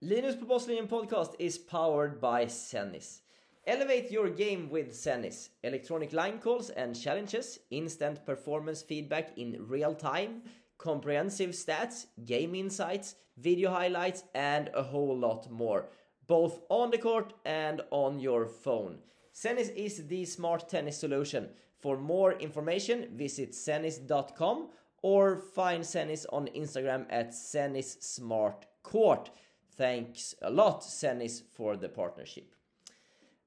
Linus på Baslinjen podcast is powered by Zenniz. Elevate your game with Zenniz. Electronic line calls and challenges, instant performance feedback in real time, comprehensive stats, game insights, video highlights, and a whole lot more, both on the court and on your phone. Zenniz is the smart tennis solution. For more information, visit zenniz.com or find Zenniz on Instagram at Zenniz Smart Court. Thanks a lot, Zenniz, for the partnership.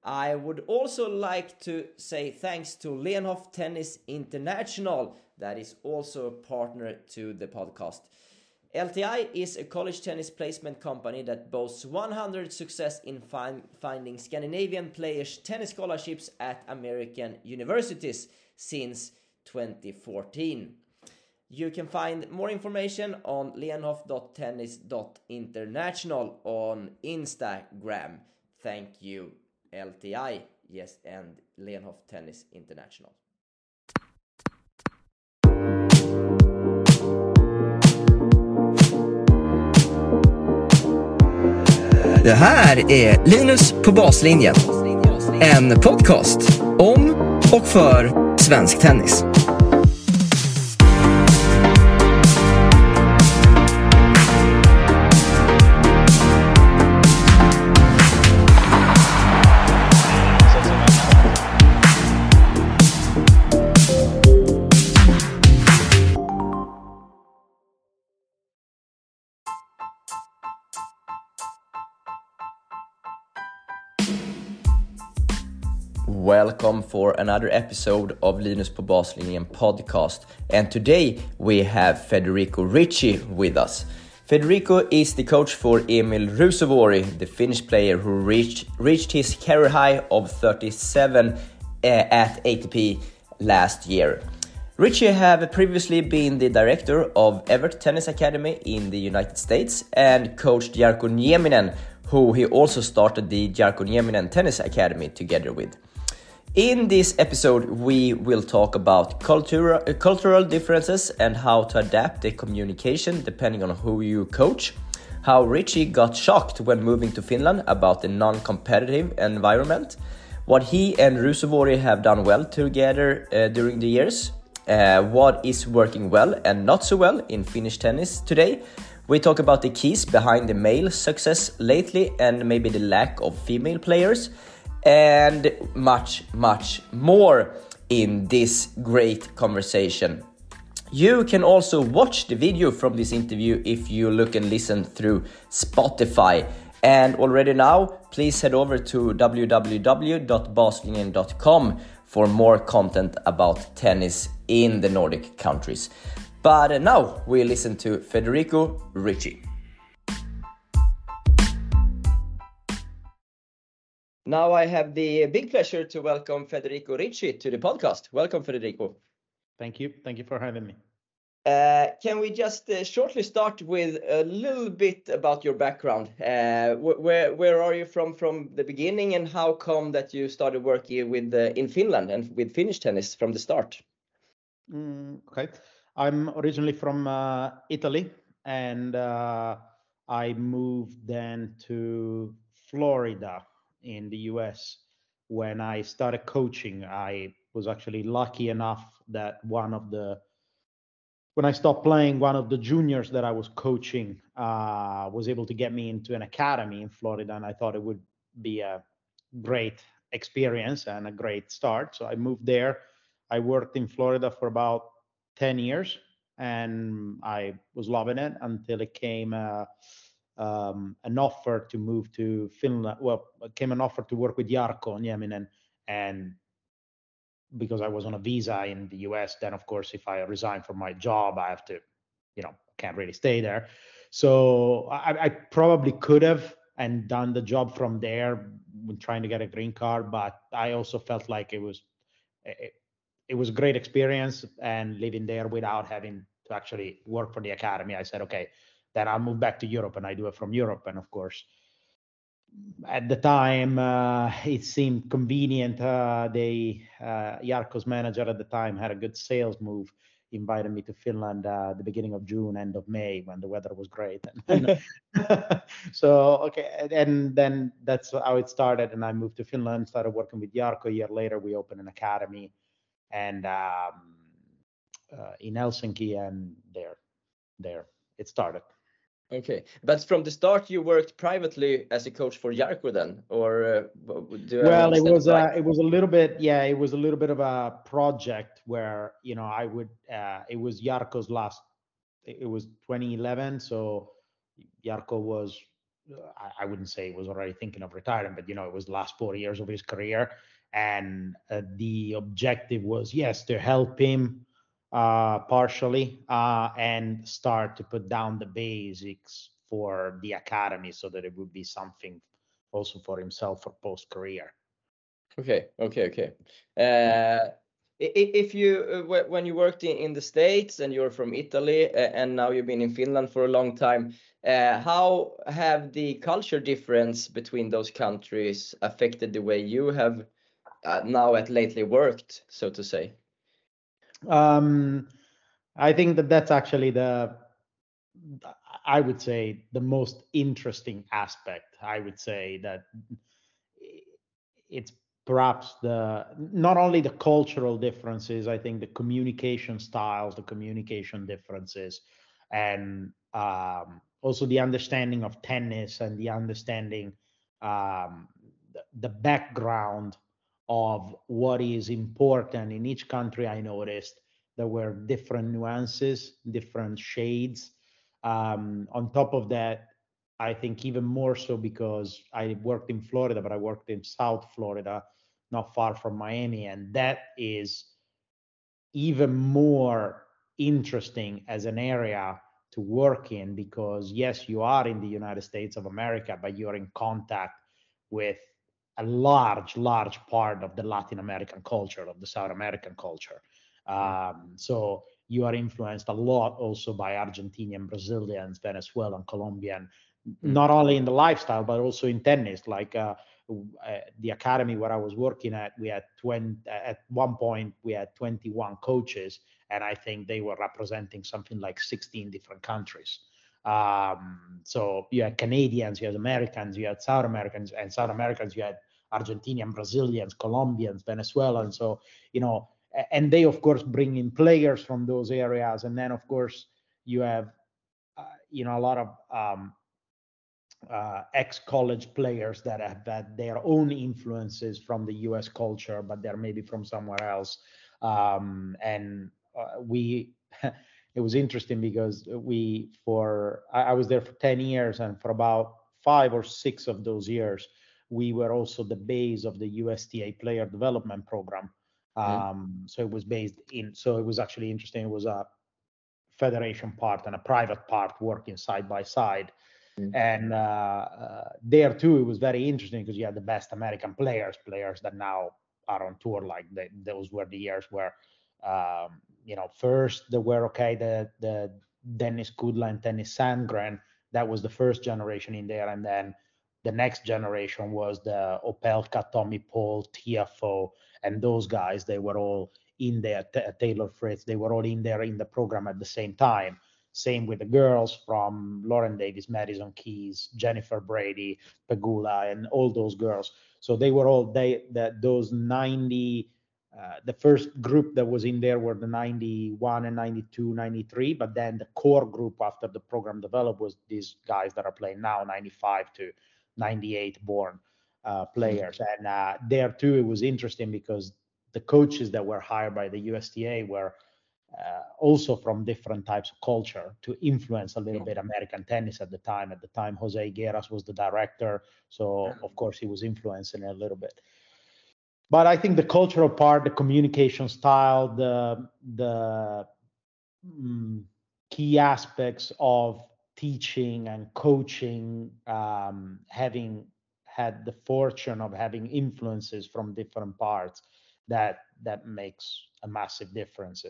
I would also like to say thanks to Lehnhoff Tennis International, that is also a partner to the podcast. LTI is a college tennis placement company that boasts 100 success in find, finding Scandinavian players tennis scholarships at American universities since 2014. You can find more information on leonhoff.tennis.international on Instagram. Thank you, LTI, yes, and Leonhoff Tennis International. Det här är Linus på baslinjen. En podcast om och för svensk tennis. Welcome for another episode of Linus på Baslinjen podcast. And today we have Federico Ricci with us. Federico is the coach for Emil Ruusuvuori, the Finnish player who reached, reached his career high of 37 uh, at ATP last year. Ricci have previously been the director of Evert Tennis Academy in the United States and coached Jarkko Nieminen, who he also started the Jarkko Nieminen Tennis Academy together with. In this episode, we will talk about cultural, uh, cultural differences and how to adapt the communication depending on who you coach. How Ricci got shocked when moving to Finland about the non competitive environment. What he and Ruusuvuori have done well together uh, during the years. Uh, what is working well and not so well in Finnish tennis today. We talk about the keys behind the male success lately and maybe the lack of female players and much, much more in this great conversation. You can also watch the video from this interview if you look and listen through Spotify. And already now, please head over to www.baslinjen.com for more content about tennis in the Nordic countries. But now we listen to Federico Ricci. Now I have the big pleasure to welcome Federico Ricci to the podcast. Welcome, Federico. Thank you. Thank you for having me. Uh, can we just uh, shortly start with a little bit about your background? Uh, wh where where are you from from the beginning, and how come that you started working with uh, in Finland and with Finnish tennis from the start? Mm, okay, I'm originally from uh, Italy, and uh, I moved then to Florida in the US when I started coaching. I was actually lucky enough that one of the when I stopped playing, one of the juniors that I was coaching uh, was able to get me into an academy in Florida, and I thought it would be a great experience and a great start. So I moved there. I worked in Florida for about 10 years, and I was loving it until it came uh, um, an offer to move to Finland. Well, came an offer to work with Jarkko Nieminen, and because I was on a visa in the US, then of course, if I resign from my job, I have to, you know, can't really stay there. So I, I probably could have and done the job from there when trying to get a green card, but I also felt like it was it, it was a great experience and living there without having to actually work for the academy. I said, okay, then I'll move back to Europe and I do it from Europe. And of course, at the time, uh, it seemed convenient. Uh, they, uh, manager at the time had a good sales move. invited me to Finland uh, the beginning of June, end of May, when the weather was great. so okay, and then that's how it started. And I moved to Finland, started working with Jarkko. A year later, we opened an academy, and um, uh, in Helsinki, and there, there it started. Okay, but from the start, you worked privately as a coach for Jarkko then, or uh, well, it was right? uh, it was a little bit, yeah, it was a little bit of a project where you know I would uh, it was Jarkko's last, it was 2011, so Jarkko was I, I wouldn't say he was already thinking of retiring, but you know it was the last four years of his career, and uh, the objective was yes to help him uh, partially uh, and start to put down the basics for the academy so that it would be something also for himself for post career. Okay, okay, okay. Uh, if you uh, when you worked in, the states and you're from Italy uh, and now you've been in Finland for a long time, uh, how have the culture difference between those countries affected the way you have now at lately worked, so to say? Um, I think that that's actually the, I would say, the most interesting aspect. I would say that it's perhaps the not only the cultural differences. I think the communication styles, the communication differences, and um, also the understanding of tennis and the understanding um, the, the background of what is important in each country, I noticed there were different nuances, different shades. Um, on top of that, I think even more so because I worked in Florida, but I worked in South Florida, not far from Miami, and that is even more interesting as an area to work in because yes, you are in the United States of America, but you're in contact with a large, large part of the Latin American culture, of the South American culture. Um, so you are influenced a lot also by Argentinian, Brazilians, Venezuelan, Colombian, mm-hmm. not only in the lifestyle but also in tennis. Like uh, uh, the academy where I was working at, we had 20 at one point we had 21 coaches, and I think they were representing something like 16 different countries. Um, so you had Canadians, you had Americans, you had South Americans, and South Americans, you had Argentinian, Brazilians, Colombians, Venezuelans. So, you know, and they, of course, bring in players from those areas. And then, of course, you have, uh, you know, a lot of um, uh, ex-college players that have had their own influences from the U.S. culture, but they're maybe from somewhere else. Um, and uh, we it was interesting because we for I, I was there for 10 years and for about five or six of those years we were also the base of the USTA player development program mm-hmm. um, so it was based in so it was actually interesting it was a federation part and a private part working side by side mm-hmm. and uh, uh, there too it was very interesting because you had the best american players players that now are on tour like they, those were the years where um, you know, first there were okay the the Denis Kudla and Tennys Sandgren. That was the first generation in there, and then the next generation was the Opelka, Tommy Paul, Tiafoe, and those guys. They were all in there. T- Taylor Fritz. They were all in there in the program at the same time. Same with the girls from Lauren Davis, Madison Keys, Jennifer Brady, Pegula, and all those girls. So they were all they that those 90 uh, the first group that was in there were the 91 and 92 93 but then the core group after the program developed was these guys that are playing now 95 to 98 born uh, players mm-hmm. and uh, there too it was interesting because the coaches that were hired by the USTA were uh, also from different types of culture to influence a little bit American tennis at the time. At the time, Jose Higueras was the director, so of course he was influencing a little bit but I think the cultural part, the communication style, the the mm, key aspects of teaching and coaching, um, having had the fortune of having influences from different parts, that that makes a massive difference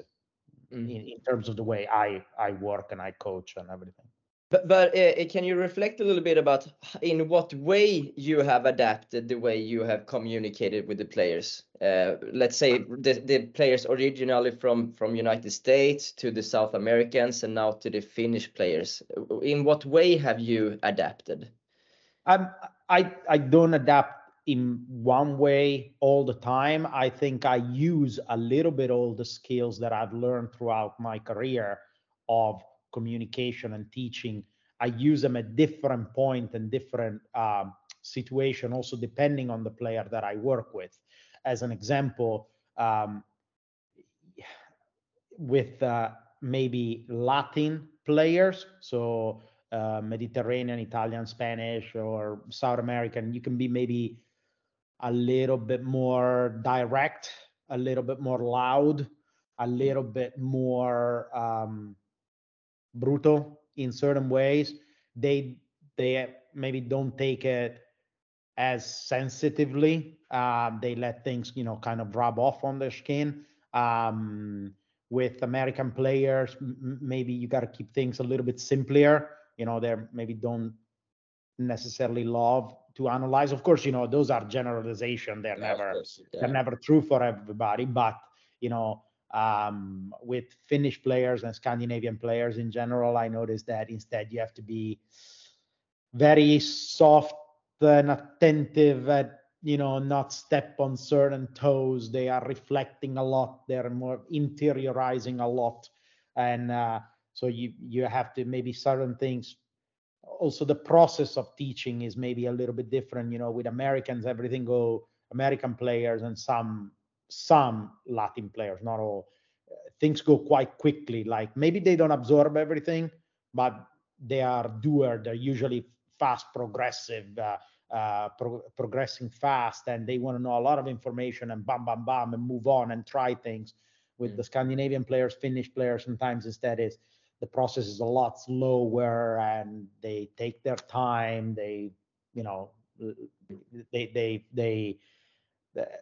in, in terms of the way I I work and I coach and everything. But, but uh, can you reflect a little bit about in what way you have adapted the way you have communicated with the players? Uh, let's say the, the players originally from from United States to the South Americans and now to the Finnish players. In what way have you adapted? Um, I I don't adapt in one way all the time. I think I use a little bit all the skills that I've learned throughout my career of communication and teaching i use them at different point and different um, situation also depending on the player that i work with. As an example um, with uh, maybe latin players so uh, mediterranean italian spanish or south american you can be maybe a little bit more direct a little bit more loud a little bit more um, brutal in certain ways. They they maybe don't take it as sensitively. Um, they let things you know kind of rub off on their skin. Um, with american players m- maybe you got to keep things a little bit simpler. You know they maybe don't necessarily love to analyze. Of course you know those are generalization they're yeah, never yeah. they're never true for everybody but you know um, with Finnish players and Scandinavian players in general, I noticed that instead you have to be very soft and attentive at you know not step on certain toes. They are reflecting a lot. They're more interiorizing a lot. And uh, so you you have to maybe certain things. Also the process of teaching is maybe a little bit different. You know with americans everything go american players and some some Latin players, not all. Things go quite quickly. Like maybe they don't absorb everything, but they are doer. They're usually fast, progressive, uh, uh, pro- progressing fast, and they want to know a lot of information and bam, bam, bam, and move on and try things. With mm. the Scandinavian players, Finnish players, sometimes instead is the process is a lot slower and they take their time. They, you know, they they they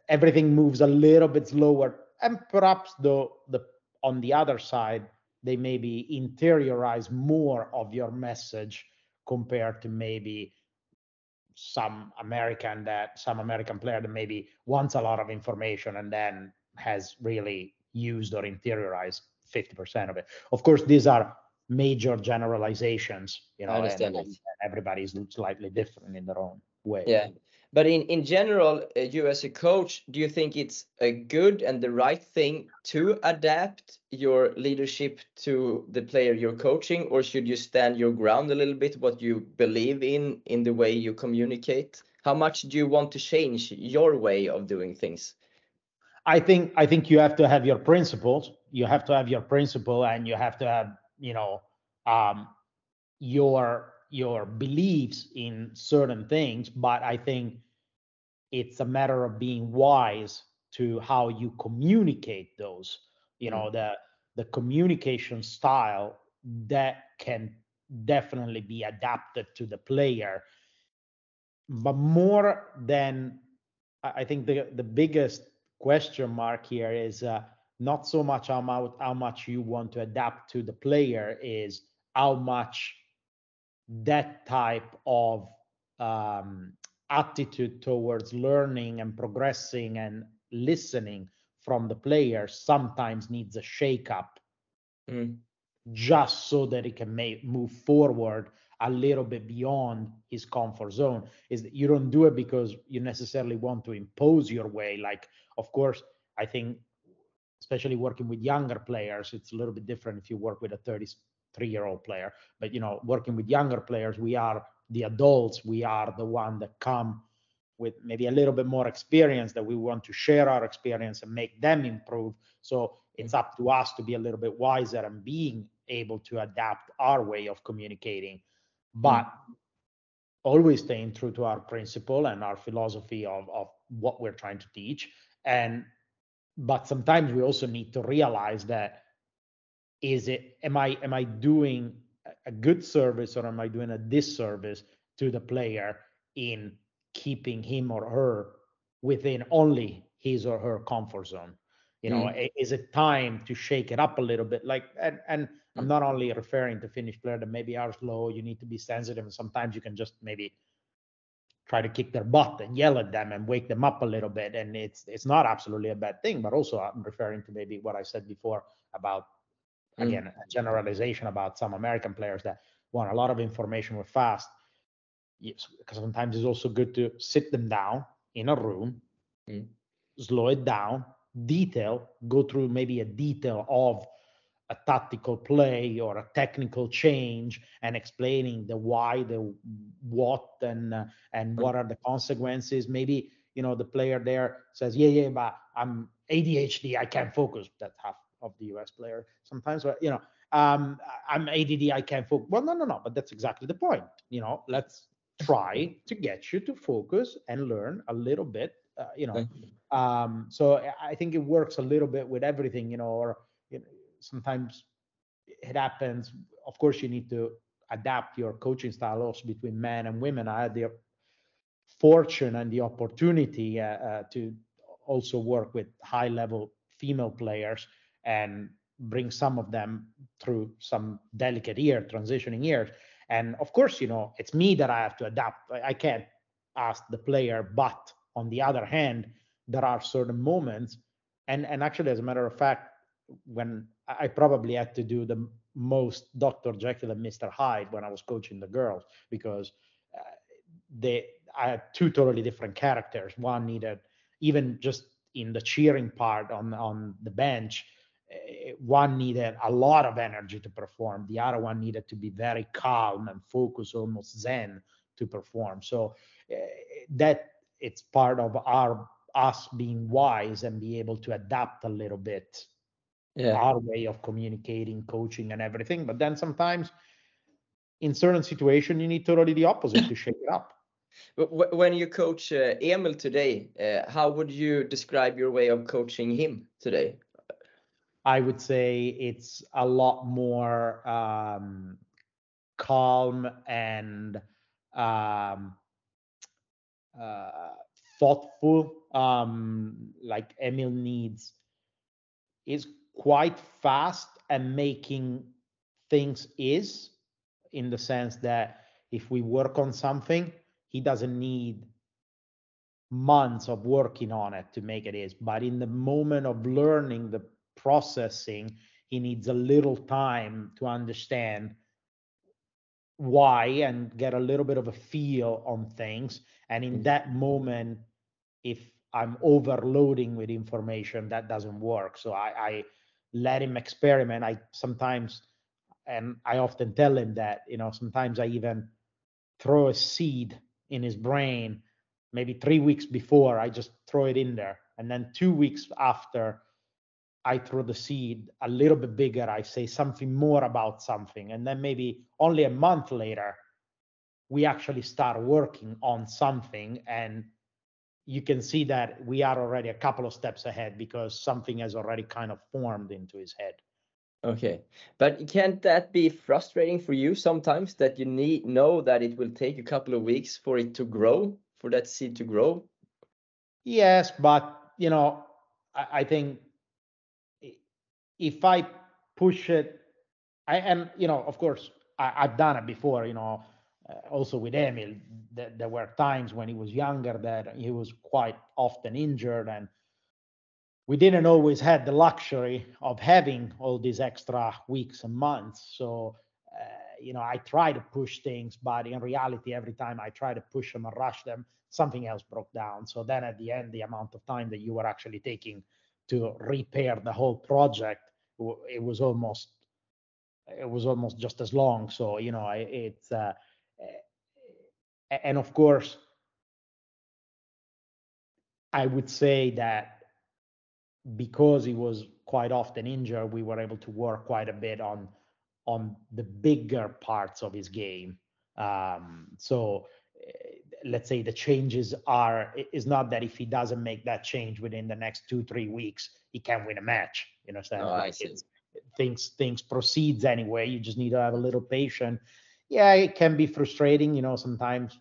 everything moves a little bit slower. And perhaps though the on the other side they maybe interiorize more of your message compared to maybe some american that some american player that maybe wants a lot of information and then has really used or interiorized 50% of it. Of course these are major generalizations you know and, and everybody's slightly different in their own way. Yeah but in, in general, uh, you as a coach, do you think it's a good and the right thing to adapt your leadership to the player you're coaching, or should you stand your ground a little bit, what you believe in, in the way you communicate? How much do you want to change your way of doing things? I think I think you have to have your principles. You have to have your principle, and you have to have you know um, your your beliefs in certain things, but I think it's a matter of being wise to how you communicate those. You know, mm. the the communication style that can definitely be adapted to the player. But more than I think the the biggest question mark here is uh, not so much how much how much you want to adapt to the player is how much that type of um, attitude towards learning and progressing and listening from the player sometimes needs a shake up mm. just so that he can make, move forward a little bit beyond his comfort zone. Is that you don't do it because you necessarily want to impose your way. Like of course i think especially working with younger players it's a little bit different if you work with a 30 three year old player. But you know working with younger players we are the adults. We are the one that come with maybe a little bit more experience that we want to share our experience and make them improve. So it's up to us to be a little bit wiser and being able to adapt our way of communicating. But always staying true to our principle and our philosophy of, of what we're trying to teach. And but sometimes we also need to realize that is it am i am i doing a good service or am i doing a disservice to the player in keeping him or her within only his or her comfort zone you know mm. is it time to shake it up a little bit like and and I'm not only referring to Finnish player that maybe are slow. You need to be sensitive, and sometimes you can just maybe try to kick their butt and yell at them and wake them up a little bit. And it's it's not absolutely a bad thing, but also I'm referring to maybe what I said before about Mm. again a generalization about some American players that want a lot of information with fast. Yes, because sometimes it's also good to sit them down in a room, Mm. slow it down, detail, go through maybe a detail of a tactical play or a technical change and explaining the why, the what, and uh, and what are the consequences. Maybe you know the player there says, "Yeah, yeah, but I'm ADHD, I can't focus." that half of the US player. Sometimes, But you know, um, I'm ADD, I can't focus. Well, no, no, no, but that's exactly the point. You know, let's try to get you to focus and learn a little bit. Uh, you know, um, so I- think it works a little bit with everything. You know, or you know, sometimes it happens. Of course, you need to adapt your coaching style also between men and women. I had the fortune and the opportunity uh, uh, to also work with high level female players and bring some of them through some delicate year transitioning years. And of course you know it's me that i have to adapt. I, can't ask the player but on the other hand there are certain moments. And and actually as a matter of fact when i probably had to do the most dr jekyll and mr hyde when i was coaching the girls because uh, they i had two totally different characters. One needed even just in the cheering part on on the bench one needed a lot of energy to perform. The other one needed to be very calm and focus almost zen to perform. So uh, that it's part of our us being wise and be able to adapt a little bit. Yeah. our way of communicating coaching and everything. But then sometimes in certain situation you need totally the opposite to shake it up. Wh- When you coach uh, Emil today, uh, how would you describe your way of coaching him today? I would say it's a lot more um, calm and um, uh, thoughtful. Um, like Emil needs is quite fast and making things is in the sense that if we work on something, he doesn't need months of working on it to make it is. But in the moment of learning the processing, he needs a little time to understand why and get a little bit of a feel on things. And in Mhm. that moment, if I'm overloading with information, that doesn't work. So I, I let him experiment. I sometimes, and I often tell him that, you know, sometimes I even throw a seed in his brain maybe three weeks before i just throw it in there and then two weeks after i throw the seed a little bit bigger i say something more about something. And then maybe only a month later we actually start working on something. And you can see that we are already a couple of steps ahead because something has already kind of formed into his head. Okay, but can't that be frustrating for you sometimes that you need know that it will take a couple of weeks for it to grow, for that seed to grow? Yes, but you know, I, I think if I push it, I and you know, of course, I, I've done it before. You know, uh, also with Emil, th- there were times when he was younger that he was quite often injured, and we didn't always had the luxury of having all these extra weeks and months. So. Uh, you know, I try to push things, but in reality, every time I try to push them and rush them, something else broke down. So then at the end, the amount of time that you were actually taking to repair the whole project, it was almost it was almost just as long. So you know, it's uh, and of course, I would say that because he was quite often injured, we were able to work quite a bit on on the bigger parts of his game. Um, so eh, let's say the changes are is not that if he doesn't make that change within the next two three weeks he can win a match. You understand? Oh, I Like it's things things proceeds anyway. You just need to have a little patience. Yeah, it can be frustrating, you know, sometimes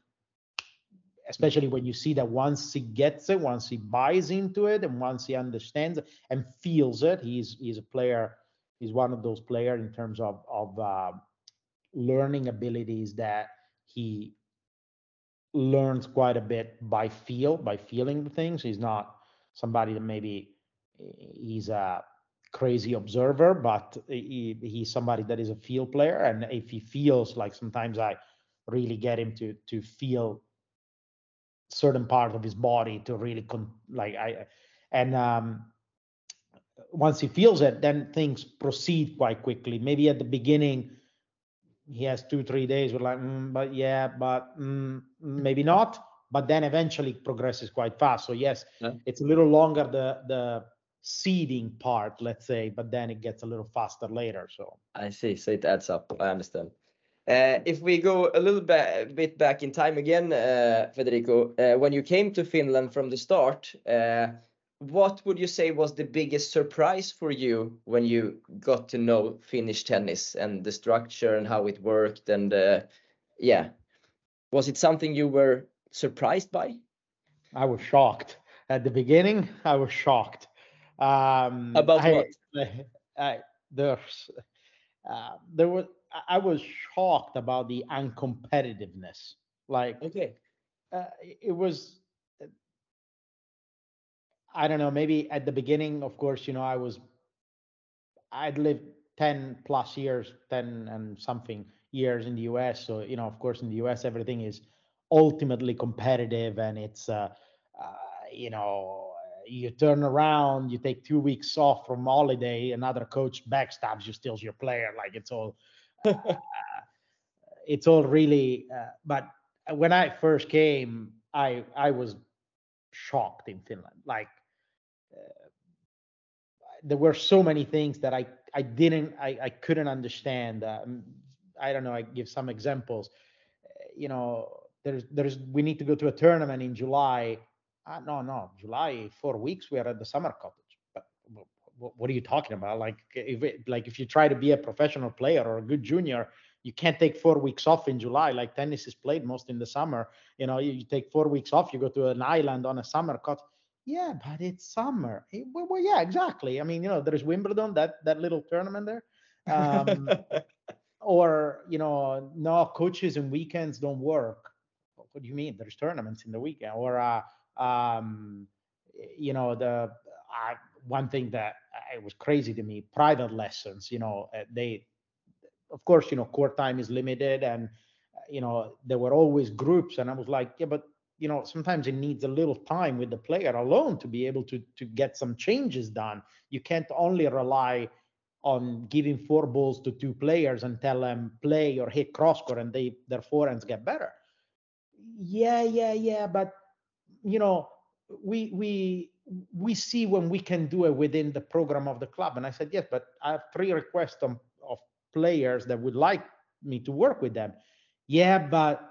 especially when you see that once he gets it, once he buys into it, and once he understands and feels it, he's he's a player. he's one of those players in terms of of uh, learning abilities that he learns quite a bit by feel by feeling the things he's not somebody that maybe he's a crazy observer but he, he's somebody that is a feel player. And if he feels like sometimes i really get him to to feel certain part of his body to really con- like i and um once he feels it then things proceed quite quickly. Maybe at the beginning he has two three days we're like mm, but yeah but mm, maybe not. But then eventually progresses quite fast. So yes yeah. it's a little longer the the seeding part let's say but then it gets a little faster later so i see so it adds up i understand uh, if we go a little bit, bit back in time again, uh, Federico, uh, when you came to Finland from the start, uh, what would you say was the biggest surprise for you when you got to know Finnish tennis and the structure and how it worked? And uh, yeah, was it something you were surprised by? I was shocked at the beginning. I was shocked. Um, About I, what? I, there's, uh, there was. I was shocked about the uncompetitiveness. Like, okay, uh, it was I don't know, maybe at the beginning, of course, you know, I was, I'd lived 10 plus years, 10 and something years in the US. So, you know, of course, in the US, everything is ultimately competitive and it's, uh, uh, you know, you turn around, you take two weeks off from holiday, another coach backstabs you, steals your player. Like it's all, uh, it's all really, uh, but when I first came, I, I was shocked in Finland. Like there were so many things that I I didn't I I couldn't understand. Um, I don't know. I give some examples. You know, there's there's we need to go to a tournament in July. Uh, no, no, July four weeks. We are at the summer cottage. But what are you talking about? Like if it, like if you try to be a professional player or a good junior, you can't take four weeks off in July. Like tennis is played most in the summer. You know, you, you take four weeks off. You go to an island on a summer cottage yeah, but it's summer. It, well, well, yeah, exactly. I mean, you know, there's Wimbledon, that that little tournament there. Um, or you know, no coaches and weekends don't work. What do you mean? There's tournaments in the weekend. Or uh, um, you know, the uh, one thing that uh, it was crazy to me, private lessons. You know, uh, they, of course, you know, court time is limited, and uh, you know, there were always groups, and I was like, yeah, but you know sometimes it needs a little time with the player alone to be able to to get some changes done you can't only rely on giving four balls to two players and tell them play or hit cross court and they their forehands get better yeah yeah yeah but you know we we we see when we can do it within the program of the club and i said yes but i have three requests of, of players that would like me to work with them yeah but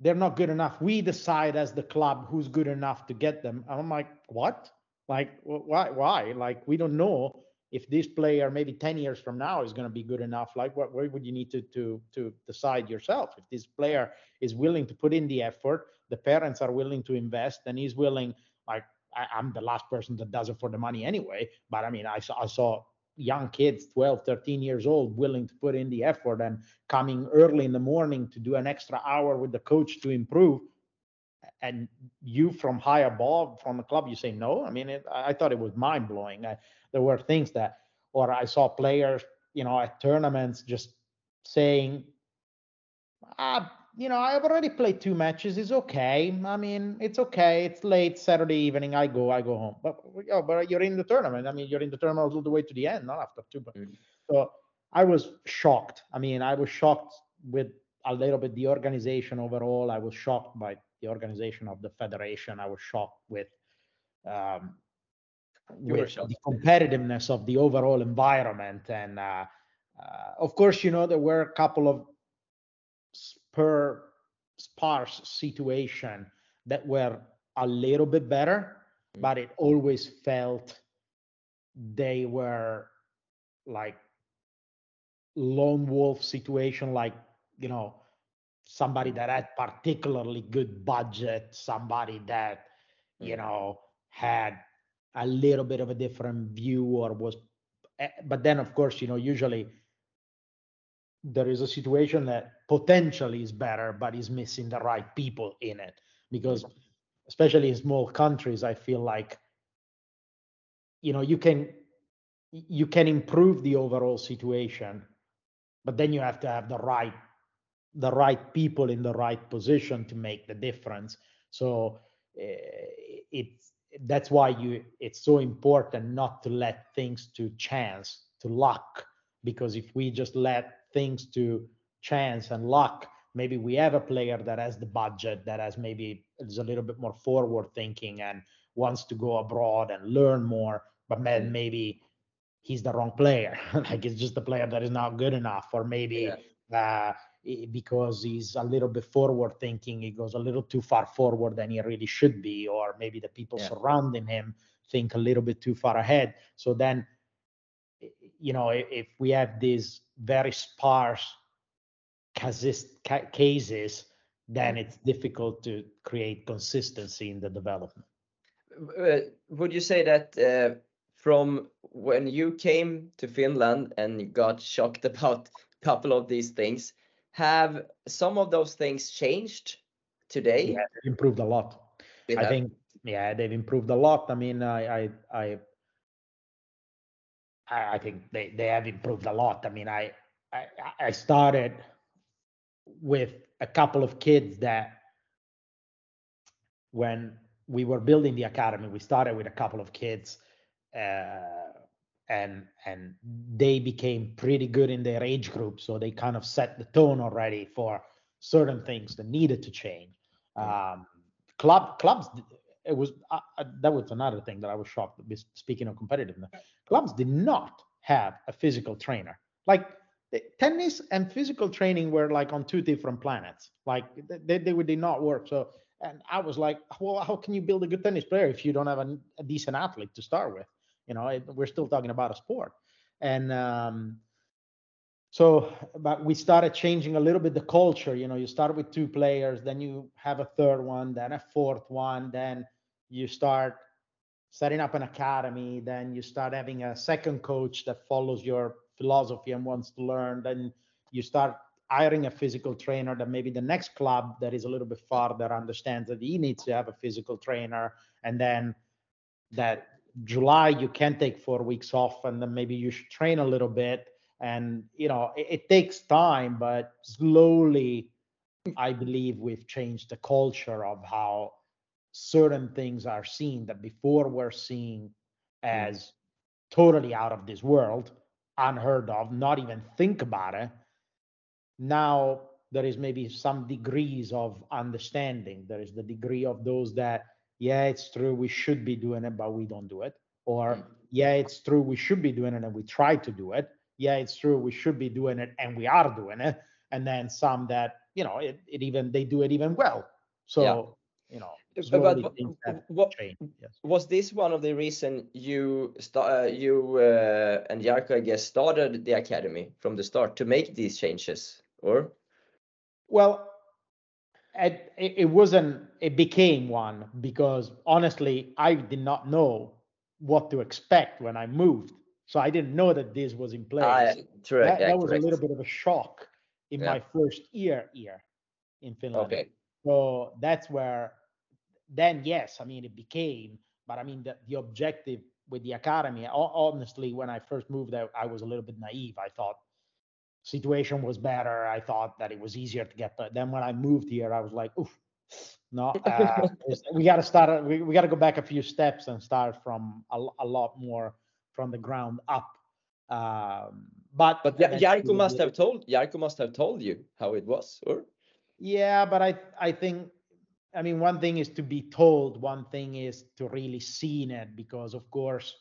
they're not good enough. We decide as the club who's good enough to get them. And I'm like, what? Like, why? Why? Like, we don't know if this player maybe 10 years from now is going to be good enough. Like, what? Where would you need to to to decide yourself? If this player is willing to put in the effort, the parents are willing to invest, and he's willing. Like, I, am the last person that does it for the money anyway. But I mean, I saw I saw young kids 12 13 years old willing to put in the effort and coming early in the morning to do an extra hour with the coach to improve and you from high above from the club you say no i mean it, i thought it was mind blowing there were things that or i saw players you know at tournaments just saying ah you know, I've already played two matches. It's okay. I mean, it's okay. It's late Saturday evening. I go, I go home. But oh, but you're in the tournament. I mean, you're in the tournament all the way to the end, not after two. But, mm. So I was shocked. I mean, I was shocked with a little bit the organization overall. I was shocked by the organization of the federation. I was shocked with um, with the competitiveness of the overall environment. And uh, uh, of course, you know, there were a couple of per sparse situation that were a little bit better, mm. but it always felt they were like lone wolf situation, like, you know, somebody that had particularly good budget, somebody that, you mm. know, had a little bit of a different view or was eh, but then of course, you know, usually there is a situation that potentially is better, but is missing the right people in it. Because especially in small countries, I feel like you know you can you can improve the overall situation, but then you have to have the right the right people in the right position to make the difference. So uh, it's that's why you it's so important not to let things to chance to luck because if we just let things to chance and luck maybe we have a player that has the budget that has maybe is a little bit more forward thinking and wants to go abroad and learn more but then mm. maybe he's the wrong player like it's just a player that is not good enough or maybe yeah. uh, because he's a little bit forward thinking he goes a little too far forward than he really should be or maybe the people yeah. surrounding him think a little bit too far ahead so then you know if we have these very sparse cases then it's difficult to create consistency in the development uh, would you say that uh, from when you came to finland and got shocked about a couple of these things have some of those things changed today? Yeah, improved a lot. I think yeah, they've improved a lot. I mean, I I I I think they, they have improved a lot. I mean, I, I I started with a couple of kids that when we were building the academy, we started with a couple of kids uh, and and they became pretty good in their age group so they kind of set the tone already for certain things that needed to change. Um, club clubs it was uh, uh, that was another thing that i was shocked speaking of competitiveness. Clubs did not have a physical trainer. Like tennis and physical training were like on two different planets. Like they, they did not work. So and i was like well how can you build a good tennis player if you don't have a, a decent athlete to start with you know, it, we're still talking about a sport, and um, so but we started changing a little bit the culture. You know, you start with two players, then you have a third one, then a fourth one, then you start setting up an academy, then you start having a second coach that follows your philosophy and wants to learn, then you start hiring a physical trainer that maybe the next club that is a little bit farther understands that he needs to have a physical trainer and then that July you can take four weeks off and then maybe you should train a little bit. And you know, it, it takes time, but slowly I believe we've changed the culture of how certain things are seen that before were seen mm-hmm. as totally out of this world, unheard of, not even think about it. Now there is maybe some degrees of understanding. There is the degree of those that yeah, it's true, we should be doing it, but we don't do it. Or, mm. yeah, it's true, we should be doing it and we try to do it. Yeah, it's true, we should be doing it and we are doing it. And then some that, you know, it, it even, they do it even well. So, yeah. you know, but, but what, yes. was this one of the reason you start uh, you uh, and Jarkko I guess started the academy from the start to make these changes or well it, it wasn't it became one because honestly i did not know what to expect when i moved. So i didn't know that this was in place. Uh, true, that, yeah, that was a little bit of a shock in yeah. my first year here in finland. Okay. So that's where then yes i mean it became but i mean the, the objective with the academy honestly when i first moved out i was a little bit naive. I thought situation was better. I thought that it was easier to get, but then when I moved here, I was like, oof, no, uh, we got to start. We, we got to go back a few steps and start from a, a lot more from the ground up. Um, but but Jarkko must have told Jarkko must have told you how it was, or yeah, but I I think I mean one thing is to be told, one thing is to really seen it because of course,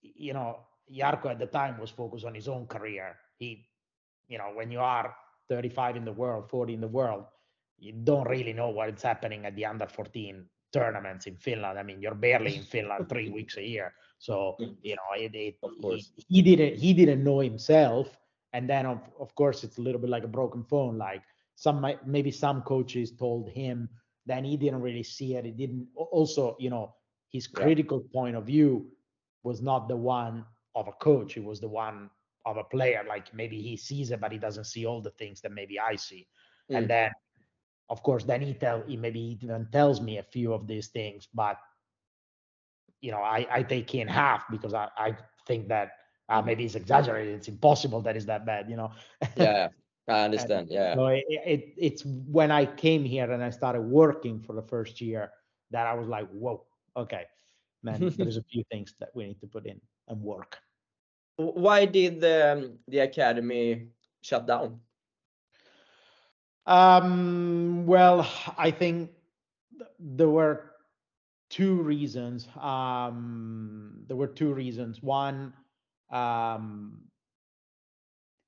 you know, Jarkko at the time was focused on his own career. He, you know, when you are 35 in the world, 40 in the world, you don't really know what's happening at the under 14 tournaments in Finland. I mean, you're barely in Finland three weeks a year. So, you know, it, it of course. He, he, didn't he didn't know himself. And then of, of course it's a little bit like a broken phone. Like some maybe some coaches told him, then he didn't really see it. He didn't also, you know, his critical yeah. point of view was not the one of a coach. It was the one of a player. Like maybe he sees it, but he doesn't see all the things that maybe I see. Mm. And then, of course, then he tell he maybe even tells me a few of these things, but you know, I I take in half because I I think that uh, maybe it's exaggerated. It's impossible that is that bad. You know. yeah. I understand. Yeah. So it, it, it's when I came here and I started working for the first year that I was like, whoa, okay, man, there's a few things that we need to put in and work. Why did the, um, the academy shut down? Um, well, I think there were two reasons. Um, there were two reasons. One, um,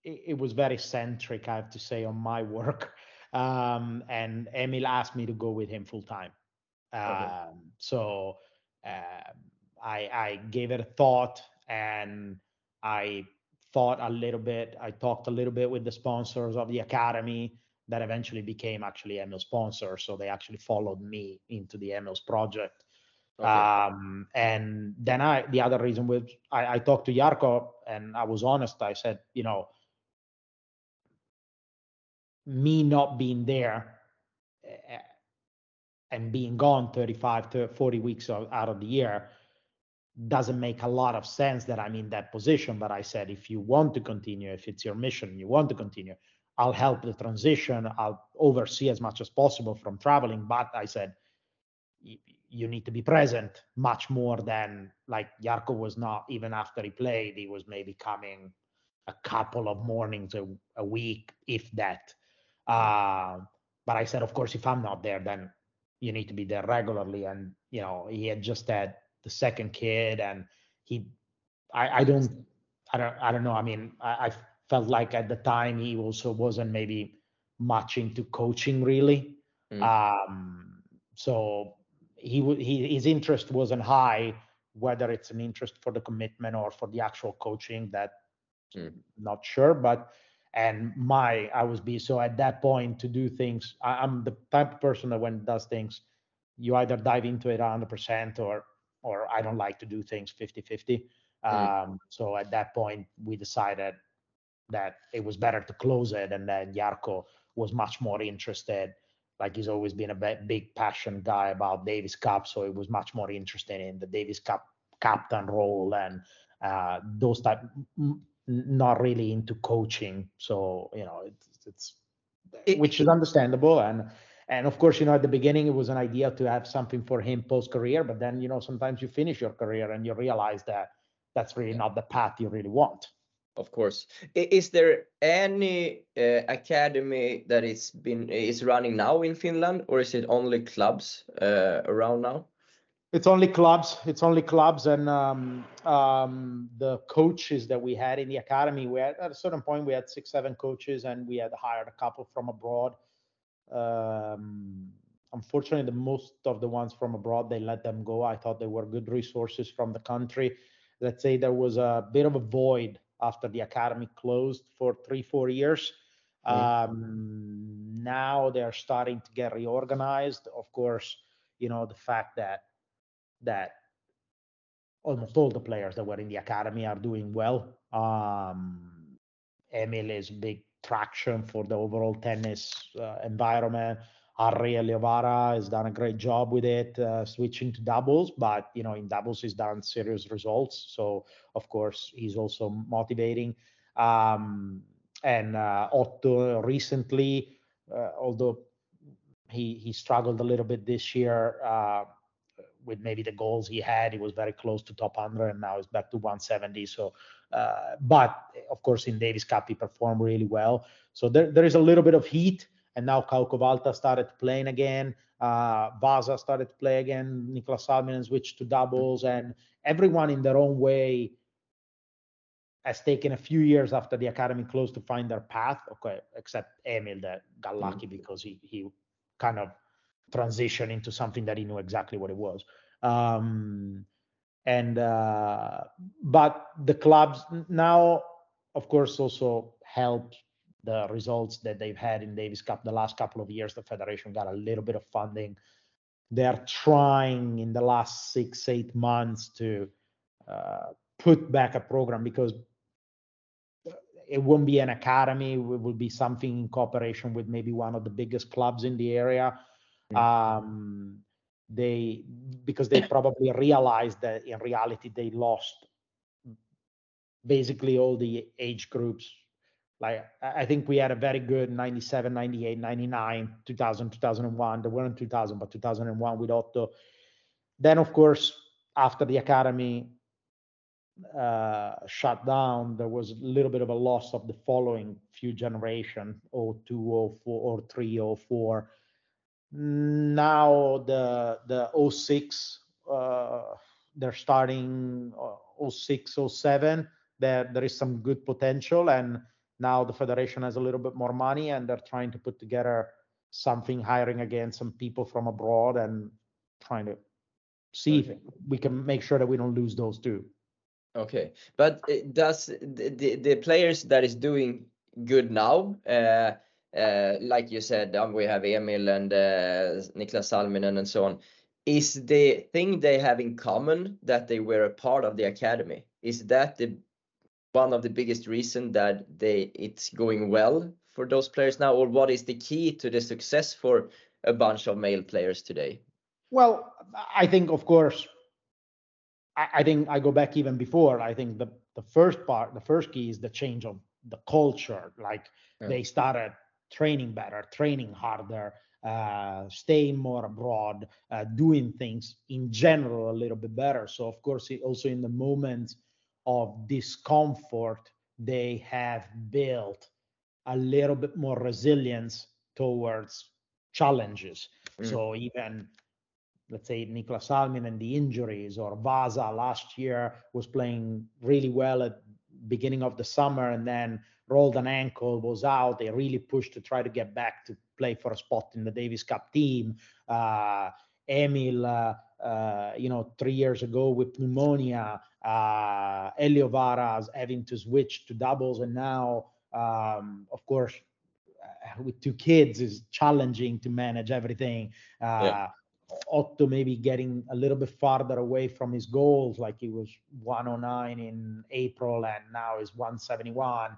it, it, was very centric, I have to say, on my work. Um, and Emil asked me to go with him full time. Um, so uh, I, I gave it a thought and I thought a little bit. I talked a little bit with the sponsors of the academy that eventually became actually Emil's sponsor. So they actually followed me into the Emil's project. Okay. Um, and then I, the other reason was I, I talked to Jarkko and I was honest. I said, you know, me not being there uh, and being gone 35 to 40 weeks out of the year doesn't make a lot of sense that I'm in that position. But I said, if you want to continue, if it's your mission, you want to continue, I'll help the transition. I'll oversee as much as possible from traveling. But I said, you need to be present much more than like Jarkko was not even after he played. He was maybe coming a couple of mornings a, a week, if that. Uh, but I said, of course, if I'm not there, then you need to be there regularly. And you know, he had just had the second kid, and he, I, I don't, I don't, I don't know. I mean, I, I felt like at the time he also wasn't maybe much into coaching really. Mm. Um, so he, he his interest wasn't high. Whether it's an interest for the commitment or for the actual coaching, that mm. not sure. But and my I was be so at that point to do things. I, am the type of person that when does things, you either dive into it 100% or or I don't like to do things 50 50. Mm. Um, so at that point, we decided that it was better to close it. And then Jarkko was much more interested. Like he's always been a big passion guy about Davis Cup. So he was much more interested in the Davis Cup captain role and uh, those type, not really into coaching. So, you know, it's, it's it, which is understandable. And and of course, you know, at the beginning, it was an idea to have something for him post career, but then, you know, sometimes you finish your career and you realize that that's really not the path you really want. Of course. Is there any uh, academy that is been is running now in Finland, or is it only clubs uh, around now? It's only clubs. It's only clubs, and um, um, the coaches that we had in the academy. We had at a certain point we had six, seven coaches, and we had hired a couple from abroad um, unfortunately, the most of the ones from abroad, they let them go. I thought they were good resources from the country. Let's say there was a bit of a void after the academy closed for three, four years. Mm-hmm. Um, now they're starting to get reorganized. Of course, you know the fact that that almost all the players that were in the academy are doing well. Um, Emil is big traction for the overall tennis uh, environment. Harry Eliovara has done a great job with it, uh, switching to doubles, but you know, in doubles he's done serious results. So of course he's also motivating. Um, and uh, Otto recently, uh, although he he struggled a little bit this year uh, with maybe the goals he had, he was very close to top 100, and now he's back to 170. So uh, but of course, in Davis Cup, he performed really well. So there, there is a little bit of heat. And now Kauko started playing again. Uh, Vasa started to play again. Niklas Salminen switched to doubles, and everyone in their own way has taken a few years after the academy closed to find their path. Okay, except Emil that got lucky mm-hmm. because he he kind of transitioned into something that he knew exactly what it was. Um, and uh, but the clubs now of course also help the results that they've had in davis cup the last couple of years the federation got a little bit of funding they're trying in the last six eight months to uh, put back a program because it won't be an academy. It will be something in cooperation with maybe one of the biggest clubs in the area. Mm. Um, they because they probably realized that in reality they lost basically all the age groups like i think we had a very good 97 98 99 2000 2001 they weren't 2000 but 2001 with otto. Then of course after the academy uh, shut down there was a little bit of a loss of the following few generation 02 04 03 04 now the the 06 uh, they're starting uh, 06 07 there there is some good potential and now the federation has a little bit more money and they're trying to put together something hiring again some people from abroad and trying to see okay. if we can make sure that we don't lose those two. Okay. But does the, the, the players that is doing good now uh, uh, like you said um, we have emil and uh, niklas salminen and so on. Is the thing they have in common that they were a part of the academy? Is that the one of the biggest reason that they it's going well for those players now or what is the key to the success for a bunch of male players today well i think of course i, I think i go back even before i think the the first part the first key is the change of the culture like yeah. they started training better training harder uh, staying more abroad, uh, doing things in general a little bit better. So, of course, also in the moments of discomfort, they have built a little bit more resilience towards challenges. Mm. So even let's say Niklas Almin and the injuries or Vasa last year was playing really well at beginning of the summer and then rolled an ankle, was out. They really pushed to try to get back to play for a spot in the Davis Cup team. Uh, Emil, uh, uh, you know, three years ago with pneumonia, uh, Elio Varas having to switch to doubles, and now, um, of course, uh, with two kids is challenging to manage everything. Uh, yeah. Otto maybe getting a little bit farther away from his goals, like he was 109 in April and now is 171.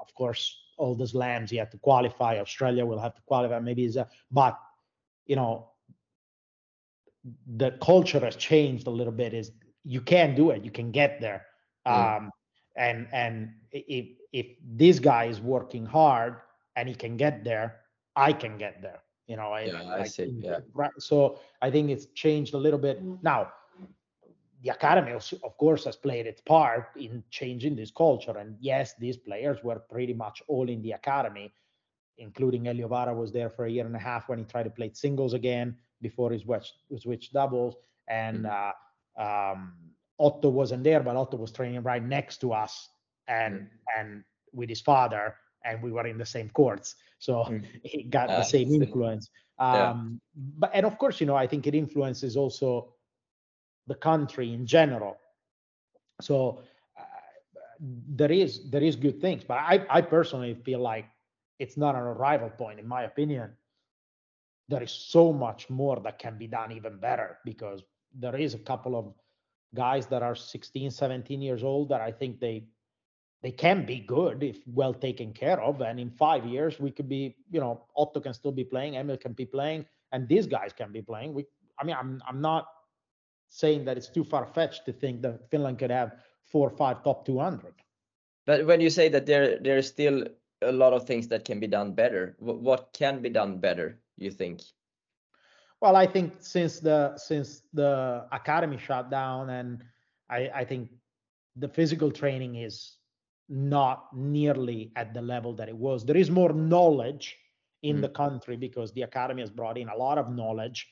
Of course, all the slams he had to qualify. Australia will have to qualify. Maybe is a, but you know, the culture has changed a little bit. Is you can do it, you can get there. Mm. Um, and and if if this guy is working hard and he can get there, I can get there. You know, yeah, I, I see. Yeah. So I think it's changed a little bit now. The academy, of course, has played its part in changing this culture. And yes, these players were pretty much all in the academy, including Elio Vara was there for a year and a half when he tried to play singles again before he switched, switched doubles. And mm-hmm. uh, um, Otto wasn't there, but Otto was training right next to us and mm-hmm. and with his father, and we were in the same courts. So mm-hmm. he got the same influence. Um, yeah. But and of course, you know, I think it influences also the country in general. So uh, there is there is good things, but I I personally feel like it's not an arrival point, in my opinion there is so much more that can be done even better because there is a couple of guys that are 16 17 years old that i think they they can be good if well taken care of. And in five years we could be you know otto can still be playing emil can be playing and these guys can be playing. We i mean i'm i'm not saying that it's too far fetched to think that finland could have four or five top 200 but when you say that there there's still a lot of things that can be done better what can be done better you think? Well, I think since the since the academy shut down, and I, I think the physical training is not nearly at the level that it was. There is more knowledge in mm. the country because the academy has brought in a lot of knowledge.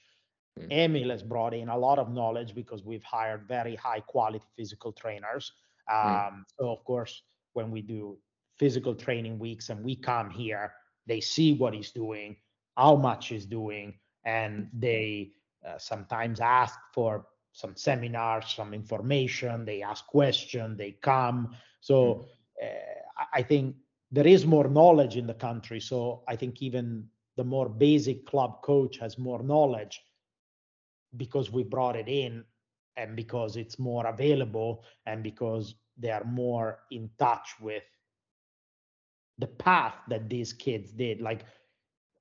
Mm. Emil has brought in a lot of knowledge because we've hired very high quality physical trainers. Mm. Um, mm. So, of course, when we do physical training weeks and we come here, they see what he's doing how much he's doing, and they uh, sometimes ask for some seminars, some information. They ask questions. They come. So hmm. uh, I think there is more knowledge in the country. So I think even the more basic club coach has more knowledge because we brought it in and because it's more available and because they are more in touch with the path that these kids did like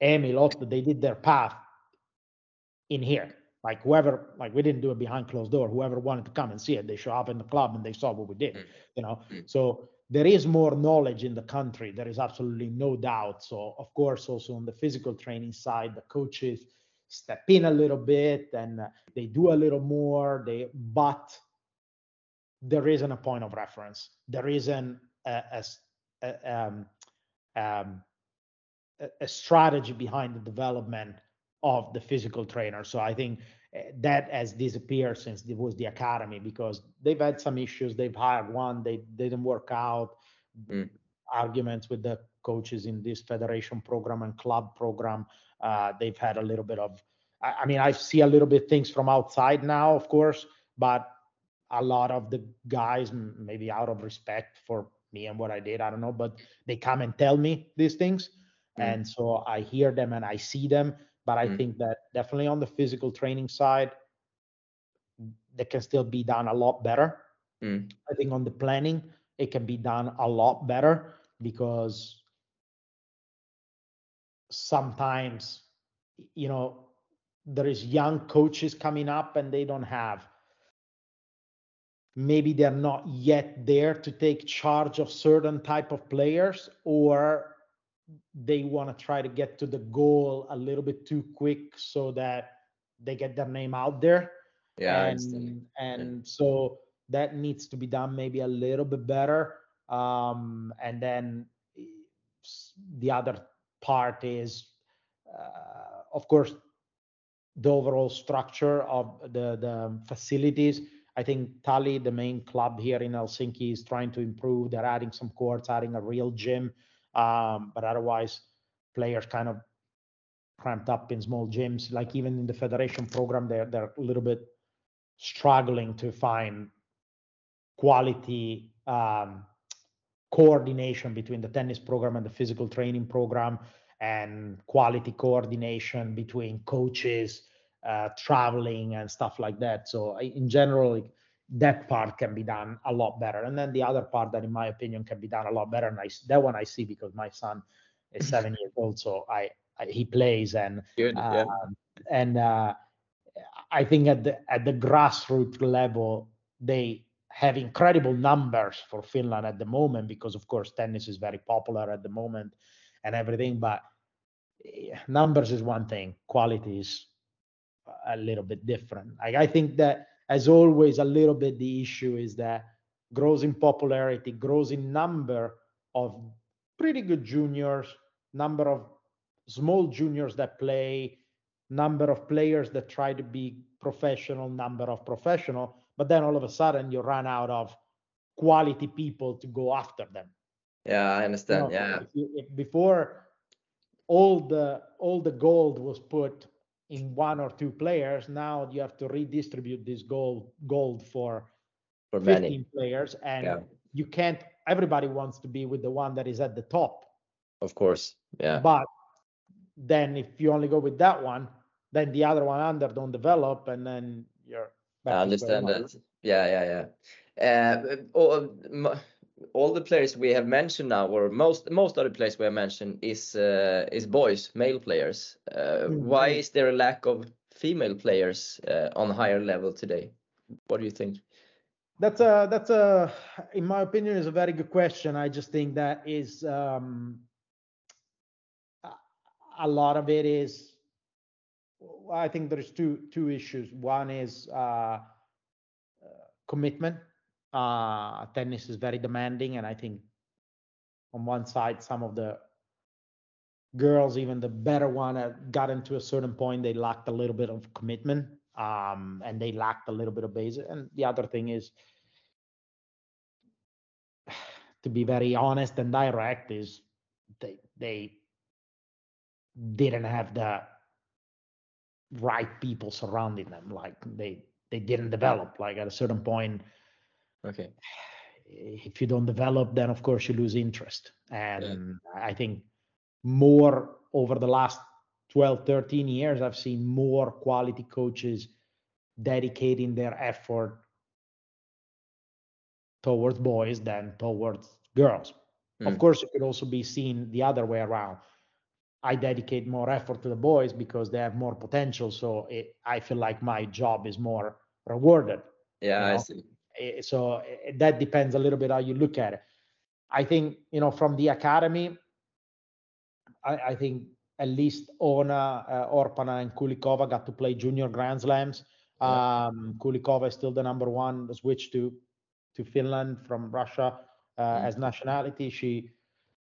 Emil Otto, they did their path in here. Like whoever like we didn't do it behind closed door. Whoever wanted to come and see it they show up in the club and they saw what we did mm. you know? Mm. so there is more knowledge in the country. There is absolutely no doubt. So of course also on the physical training side the coaches step in a little bit and they do a little more. They but there isn't a point of reference. There isn't a, a, a, um, um, a strategy behind the development of the physical trainer. So I think eh, that has disappeared since it was the academy because they've had some issues. They've hired one, they didn't work out. Mm. Arguments with the coaches in this federation program and club program. Uh, they've had a little bit of. I, I mean, I see a little bit things from outside now, of course, but a lot of the guys, maybe out of respect for me and what I did, I don't know, but they come and tell me these things. Mm. And so I hear them and I see them but I mm. think that definitely on the physical training side, that can still be done a lot better. Mm. I think on the planning, it can be done a lot better because sometimes, you know, there is young coaches coming up and they don't have maybe they're not yet there to take charge of certain type of players or they want to try to get to the goal a little bit too quick so that they get their name out there. Yeah, and and yeah. so that needs to be done maybe a little bit better. Um, and then the other part is, uh, of course, the overall structure of the the facilities. I think Tali, the main club here in Helsinki, is trying to improve. They're adding some courts, adding a real gym. Um, but otherwise, players kind of cramped up in small gyms. Like even in the federation program, they're they're a little bit struggling to find quality um, coordination between the tennis program and the physical training program, and quality coordination between coaches, uh, traveling, and stuff like that. So in general, like, that part can be done a lot better. And then the other part that, in my opinion, can be done a lot better, and I, that one I see because my son is seven years old, so I, I he plays and Good, uh, and uh, I think at the at the grassroots level they have incredible numbers for Finland at the moment because of course tennis is very popular at the moment and everything, but eh, numbers is one thing, quality is a little bit different. Like I think that as always, a little bit the issue is that grows in popularity, grows in number of pretty good juniors, number of small juniors that play, number of players that try to be professional, number of professional, but then all of a sudden you run out of quality people to go after them. Yeah, I understand. You know, yeah. If you, if before all the all the gold was put in one or two players. Now you have to redistribute this gold gold for, for 15 many. players, and yeah. you can't. Everybody wants to be with the one that is at the top. Of course, yeah. But then if you only go with that one, then the other one under don't develop, and then you're. I understand that. Yeah, yeah, yeah. Uh, oh, all the players we have mentioned now, or most most of the players we have mentioned, is uh, is boys, male players. Uh, mm-hmm. Why is there a lack of female players uh, on higher level today? What do you think? That's a that's a in my opinion is a very good question. I just think that is um, a lot of it is. I think there's two two issues. One is uh, commitment uh, tennis is very demanding, and I think on one side, some of the girls, even the better one, uh, got into a certain point, they lacked a little bit of commitment, um, and they lacked a little bit of base. And the other thing is, to be very honest and direct, is they they didn't have the right people surrounding them. Like they they didn't develop. Like at a certain point Okay. If you don't develop, then of course you lose interest. And yeah. I think more over the last 12, 13 years, I've seen more quality coaches dedicating their effort towards boys than towards girls. Mm. Of course, it could also be seen the other way around. I dedicate more effort to the boys because they have more potential. So it, I feel like my job is more rewarded. Yeah, you know? I see. Eh, so eh, that depends a little bit how you look at it. I think you know from the academy, I, I think at least Oona, uh, Orpana, and Kulikova got to play junior Grand Slams. Yeah. Um, Kulikova is still the number one. The switch to to Finland from Russia uh, mm. as nationality. She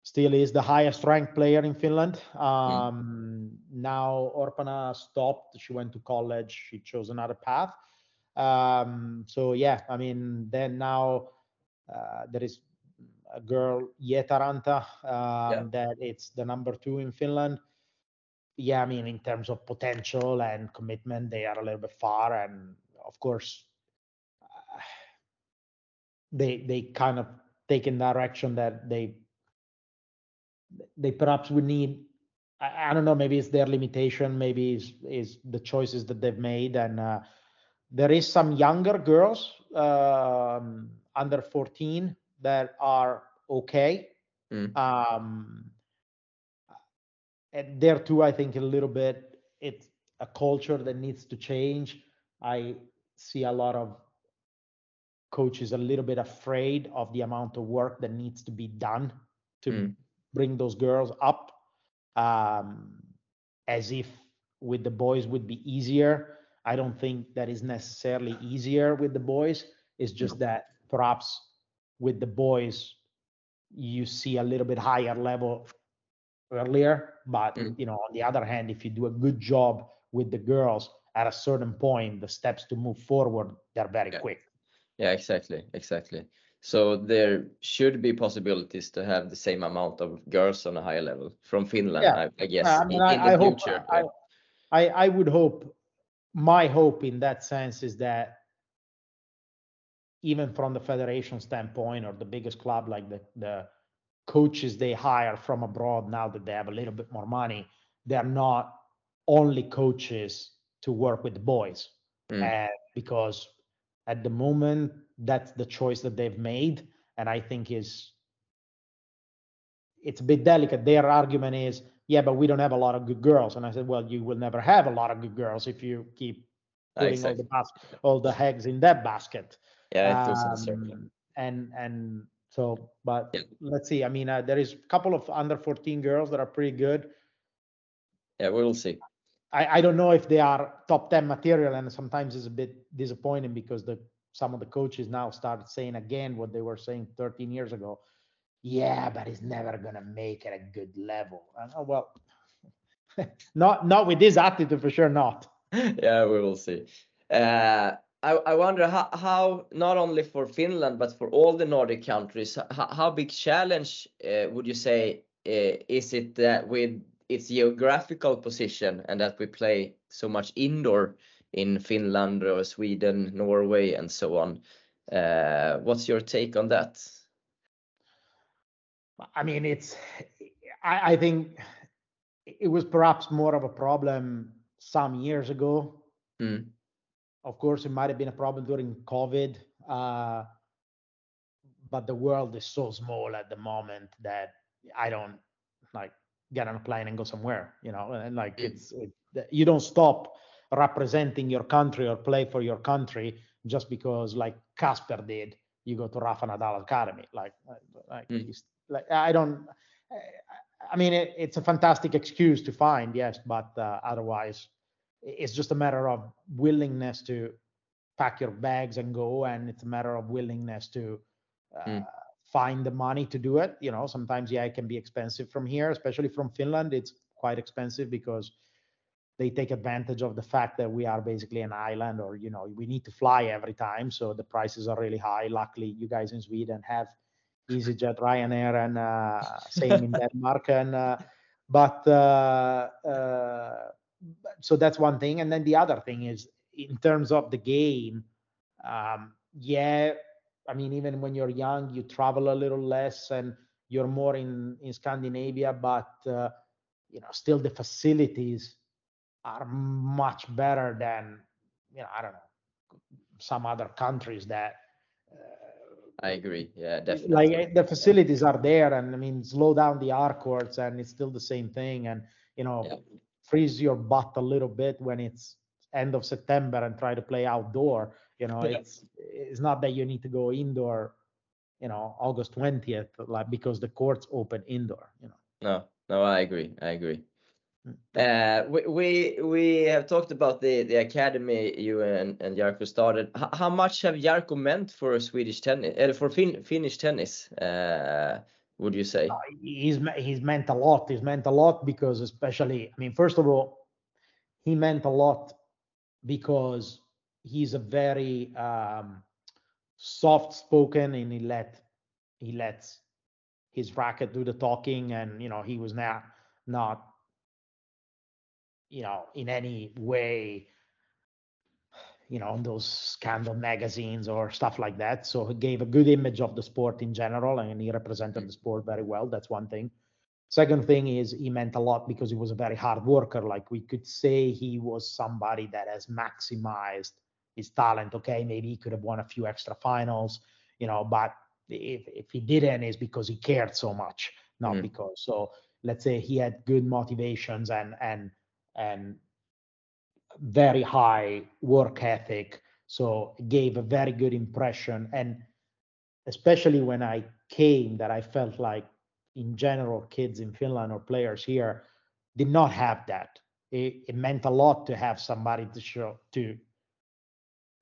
still is the highest ranked player in Finland. Mm. Um, mm. Now Orpana stopped. She went to college. She chose another path. Um, so yeah, I mean, then now uh, there is a girl Hietaranta um, yeah. that it's the number two in Finland. Yeah, I mean, in terms of potential and commitment, they are a little bit far, and of course, uh, they they kind of take in direction that they they perhaps would need. I, I don't know. Maybe it's their limitation. Maybe is is the choices that they've made, and uh, there is some younger girls um, under 14 that are okay. Mm. Um, and there too, I think a little bit it's a culture that needs to change. I see a lot of coaches a little bit afraid of the amount of work that needs to be done to mm. bring those girls up, um, as if with the boys would be easier. I don't think that is necessarily easier with the boys. It's just that perhaps with the boys you see a little bit higher level earlier. But mm. you know, on the other hand, if you do a good job with the girls at a certain point, the steps to move forward they're very yeah. quick. Yeah, exactly, exactly. So there should be possibilities to have the same amount of girls on a higher level from Finland, yeah. I, I guess, I mean, in, in I, the future. Hope, I, I would hope my hope in that sense is that even from the federation standpoint or the biggest club like the the coaches they hire from abroad now that they have a little bit more money they're not only coaches to work with the boys mm. uh, because at the moment that's the choice that they've made and i think is it's a bit delicate their argument is yeah, but we don't have a lot of good girls. And I said, well, you will never have a lot of good girls if you keep putting exactly. all the all the eggs in that basket. Yeah, um, and and so, but yeah. let's see. I mean, uh, there is a couple of under 14 girls that are pretty good. Yeah, we'll see. I, I don't know if they are top 10 material, and sometimes it's a bit disappointing because the some of the coaches now started saying again what they were saying 13 years ago yeah, but he's never gonna make it a good level. And, oh well, not not with this attitude for sure, not. yeah, we will see. Uh, I, I wonder how, how not only for Finland but for all the Nordic countries, how, how big challenge uh, would you say uh, is it that with its geographical position and that we play so much indoor in Finland or Sweden, Norway, and so on? Uh, what's your take on that? I mean, it's. I, I think it was perhaps more of a problem some years ago. Mm. Of course, it might have been a problem during COVID, uh, but the world is so small at the moment that I don't like get on a plane and go somewhere, you know, and like mm. it's it, you don't stop representing your country or play for your country just because like Casper did. You go to Rafa Nadal Academy, like like mm like I don't. I mean, it, it's a fantastic excuse to find, yes, but uh, otherwise, it's just a matter of willingness to pack your bags and go, and it's a matter of willingness to uh, mm. find the money to do it. You know, sometimes yeah, it can be expensive from here, especially from Finland. It's quite expensive because they take advantage of the fact that we are basically an island, or you know, we need to fly every time, so the prices are really high. Luckily, you guys in Sweden have EasyJet, Ryanair, and uh, same in Denmark. And uh, but uh, so that's one thing. And then the other thing is in terms of the game. Um, yeah, I mean, even when you're young, you travel a little less and you're more in in Scandinavia, but uh, you know, still the facilities are much better than you know, I don't know, some other countries that I agree. Yeah, definitely. like eh, the facilities are there and i mean slow down the r courts and it's still the same thing and you know Yeah. freeze your butt a little bit when it's end of september and try to play outdoor you know Yeah. it's it's not that you need to go indoor you know august 20th like because the courts open indoor you know No, no, I agree. I agree. Mm. Uh, we, we we have talked about the the academy you and and Jarkko started. H- how much have Jarkko meant for Swedish tennis, uh, for fin Finnish tennis? Uh, would you say? he's he's meant a lot. He's meant a lot because especially, I mean, first of all, he meant a lot because he's a very um, soft spoken and he let he lets his racket do the talking and you know he was not not you know in any way you know in those scandal magazines or stuff like that. So he gave a good image of the sport in general and he represented the sport very well. That's one thing. Second thing is he meant a lot because he was a very hard worker. Like we could say he was somebody that has maximized his talent. Okay maybe he could have won a few extra finals you know but if, if he didn't it's because he cared so much not Mm. because. So let's say he had good motivations and and and very high work ethic so gave a very good impression. And especially when i came that i felt like in general kids in finland or players here did not have that. It, it meant a lot to have somebody to show to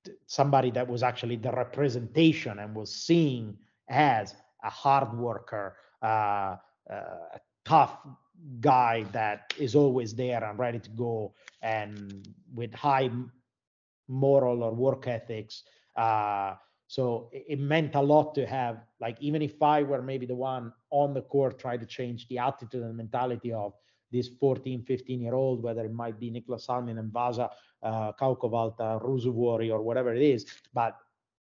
t- somebody that was actually the representation and was seen as a hard worker uh, uh, a tough guy that is always there and ready to go and with high moral or work ethics uh, so it, meant a lot to have like even if i were maybe the one on the court try to change the attitude and mentality of this 14 15 year old whether it might be Niklas Salmin and Vasa uh, Kaukovalta, Ruusuvuori or whatever it is but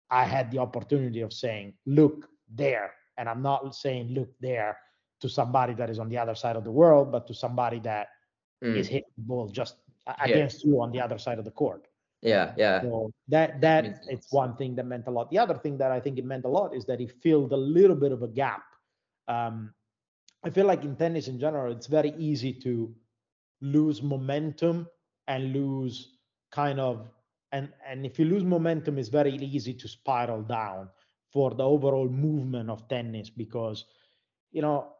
I had the opportunity of saying look there and I'm not saying look there to somebody that is on the other side of the world but to somebody that Mm. is hitting the ball just a- Yeah. against you on the other side of the court Yeah, yeah. so that that Means a lot. it's one thing that meant a lot. The other thing that I think it meant a lot is that he filled a little bit of a gap. Um, I feel like in tennis in general, it's very easy to lose momentum and lose kind of and and if you lose momentum, it's very easy to spiral down for the overall movement of tennis because you know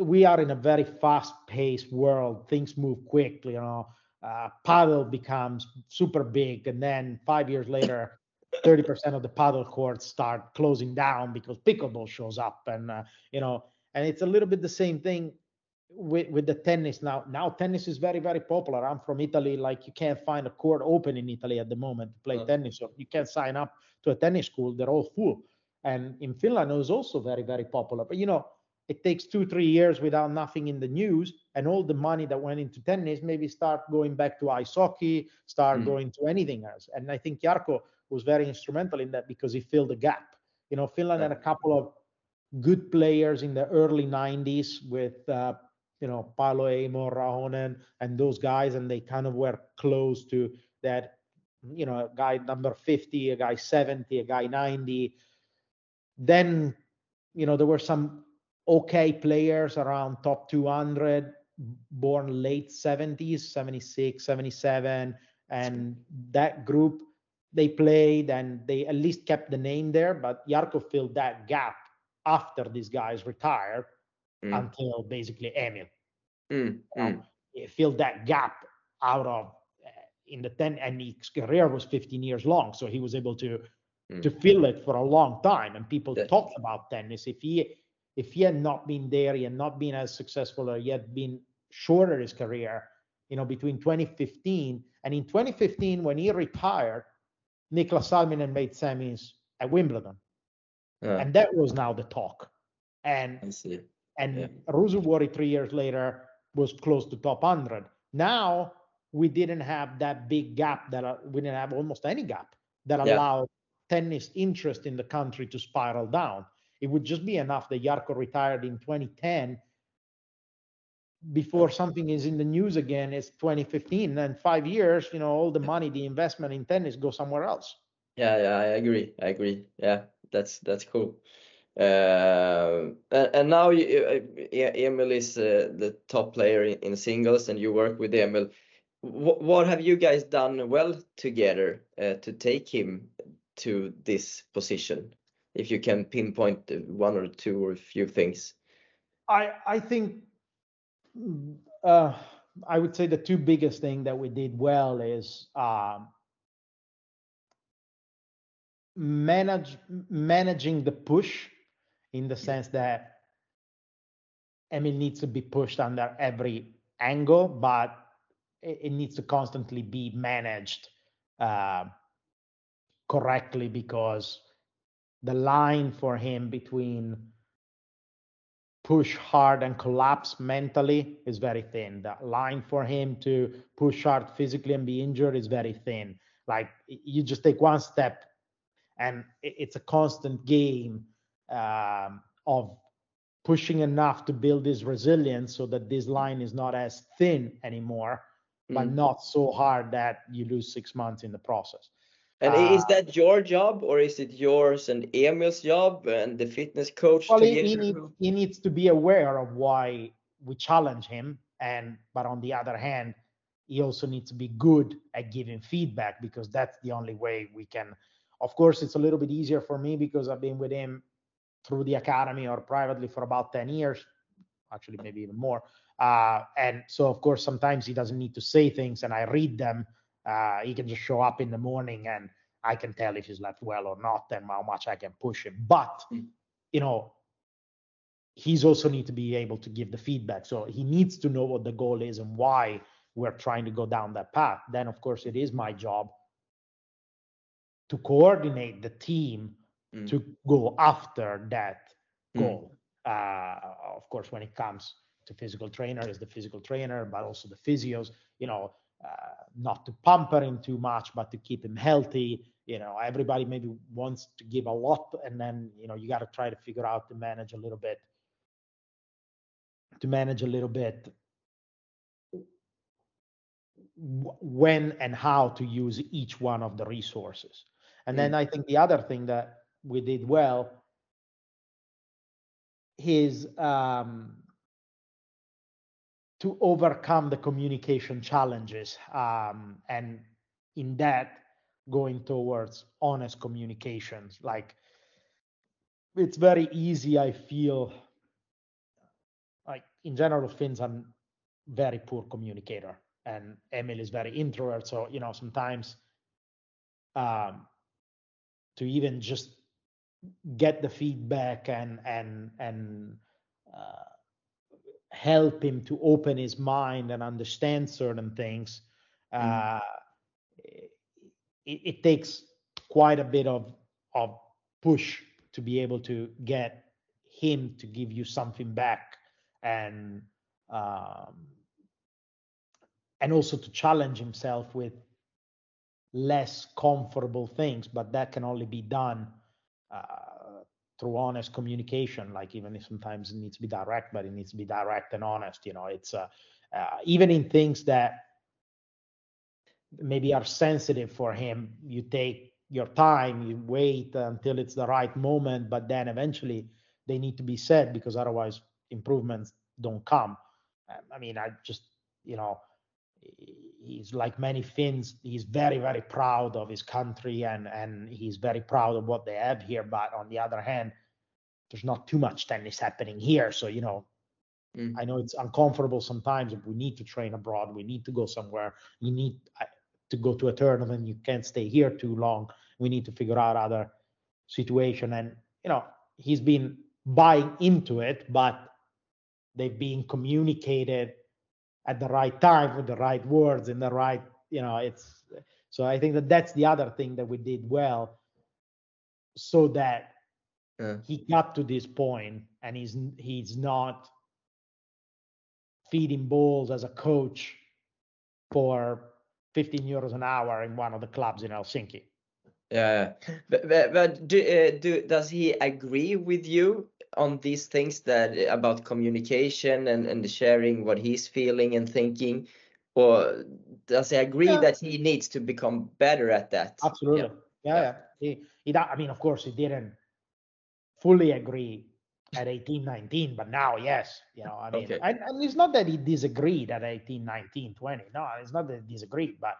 we are in a very fast-paced world. Things move quickly. You know, uh, padel becomes super big, and then five years later, 30% of the padel courts start closing down because pickleball shows up, and uh, you know, and it's a little bit the same thing with with the tennis now. Now tennis is very very popular. I'm from Italy. Like you can't find a court open in Italy at the moment to play tennis. So you can't sign up to a tennis school. They're all full. And in Finland, it was also very very popular. But you know, it takes two three years without nothing in the news, and all the money that went into tennis maybe start going back to ice hockey, start Mm. going to anything else. And I think Jarkko was very instrumental in that because he filled the gap. You know, Finland had a couple of good players in the early 90s with uh, you know Paolo Eimo, Rahunen, and those guys, and they kind of were close to that. You know, guy number 50, a guy 70, a guy 90. Then, you know, there were some okay players around top 200, born late 70s, 76, 77, and that group they played and they at least kept the name there. But Jarkko filled that gap after these guys retired Mm. until basically Emil. Mm, know, mm. Filled that gap out of uh, in the 10 and his career was 15 years long. So he was able to to Mm. fill it for a long time. And people Yeah. talked about tennis. If he if he had not been there, he had not been as successful or he had been shorter his career, you know, between 2015 and in 2015 when he retired, Niklas Salminen made semis at Wimbledon. Yeah, And that was now the talk. And I see. and Yeah. Three years later was close to top 100. Now we didn't have that big gap that uh, we didn't have almost any gap that Yeah. allowed tennis interest in the country to spiral down. It would just be enough that Jarkko retired in 2010 before something is in the news again it's 2015 and five years you know all the money the investment in tennis go somewhere else. Yeah yeah i agree i agree. Yeah that's that's cool. Uh, and, and, now you, uh, Emil is uh, the top player in, in, singles, and you work with Emil. W what have you guys done well together uh, to take him to this position? If you can pinpoint one or two or a few things. I I think uh, I would say the two biggest thing that we did well is um, manage managing the push in the sense that Emil needs to be pushed under every angle, but it, needs to constantly be managed uh, correctly because the line for him between push hard and collapse mentally is very thin. The line for him to push hard physically and be injured is very thin. Like you just take one step, and it's a constant game um, of pushing enough to build this resilience so that this line is not as thin anymore, mm. but not so hard that you lose six months in the process. And uh, is that your job or is it yours and Emil's job and the fitness coach? Well, he, he, need, he needs to be aware of why we challenge him. And but on the other hand, he also needs to be good at giving feedback because that's the only way we can. Of course, it's a little bit easier for me because I've been with him through the academy or privately for about 10 years, actually, maybe even more. Uh, and so, of course, sometimes he doesn't need to say things and I read them uh, he can just show up in the morning and I can tell if he's left well or not and how much I can push him. But, mm. you know, he's also need to be able to give the feedback. So he needs to know what the goal is and why we're trying to go down that path. Then, of course, it is my job to coordinate the team mm. to go after that mm. goal. Uh, of course, when it comes to physical trainer, is the physical trainer, but also the physios. You know, not to pamper him too much, but to keep him healthy. You know, everybody maybe wants to give a lot, and then you know you got to try to figure out to manage a little bit, to manage a little bit when and how to use each one of the resources. And then mm. I think the other thing that we did well is um, to overcome the communication challenges um, and in that going towards honest communications. Like it's very easy i feel like in general finns are very poor communicator and emil is very introvert so you know sometimes um, to even just get the feedback and and and uh, help him to open his mind and understand certain things mm. uh, it, it, takes quite a bit of of push to be able to get him to give you something back and um, and also to challenge himself with less comfortable things but that can only be done uh, through honest communication like even if sometimes it needs to be direct but it needs to be direct and honest you know it's uh, uh, even in things that maybe are sensitive for him you take your time you wait until it's the right moment but then eventually they need to be said because otherwise improvements don't come. I mean i just you know he's like many Finns. He's very, very proud of his country and and he's very proud of what they have here. But on the other hand, there's not too much tennis happening here. So you know, mm. I know it's uncomfortable sometimes. If we need to train abroad, we need to go somewhere. You need to go to a tournament. You can't stay here too long. We need to figure out other situation. And you know, he's been buying into it, but they've been communicated at the right time with the right words in the right you know it's so i think that that's the other thing that we did well so that yeah. he got to this point and he's he's not feeding balls as a coach for 15 euros an hour in one of the clubs in helsinki yeah but, but, but do, uh, do does he agree with you on these things that about communication and, and sharing what he's feeling and thinking? Or does he agree Yeah. that he needs to become better at that? Absolutely. Yeah, yeah. He, he, I mean, of course, he didn't fully agree at 18, 19, but now, yes. You know, I mean, Okay. and, and it's not that he disagreed at 18, 19, 20. No, it's not that he disagreed, but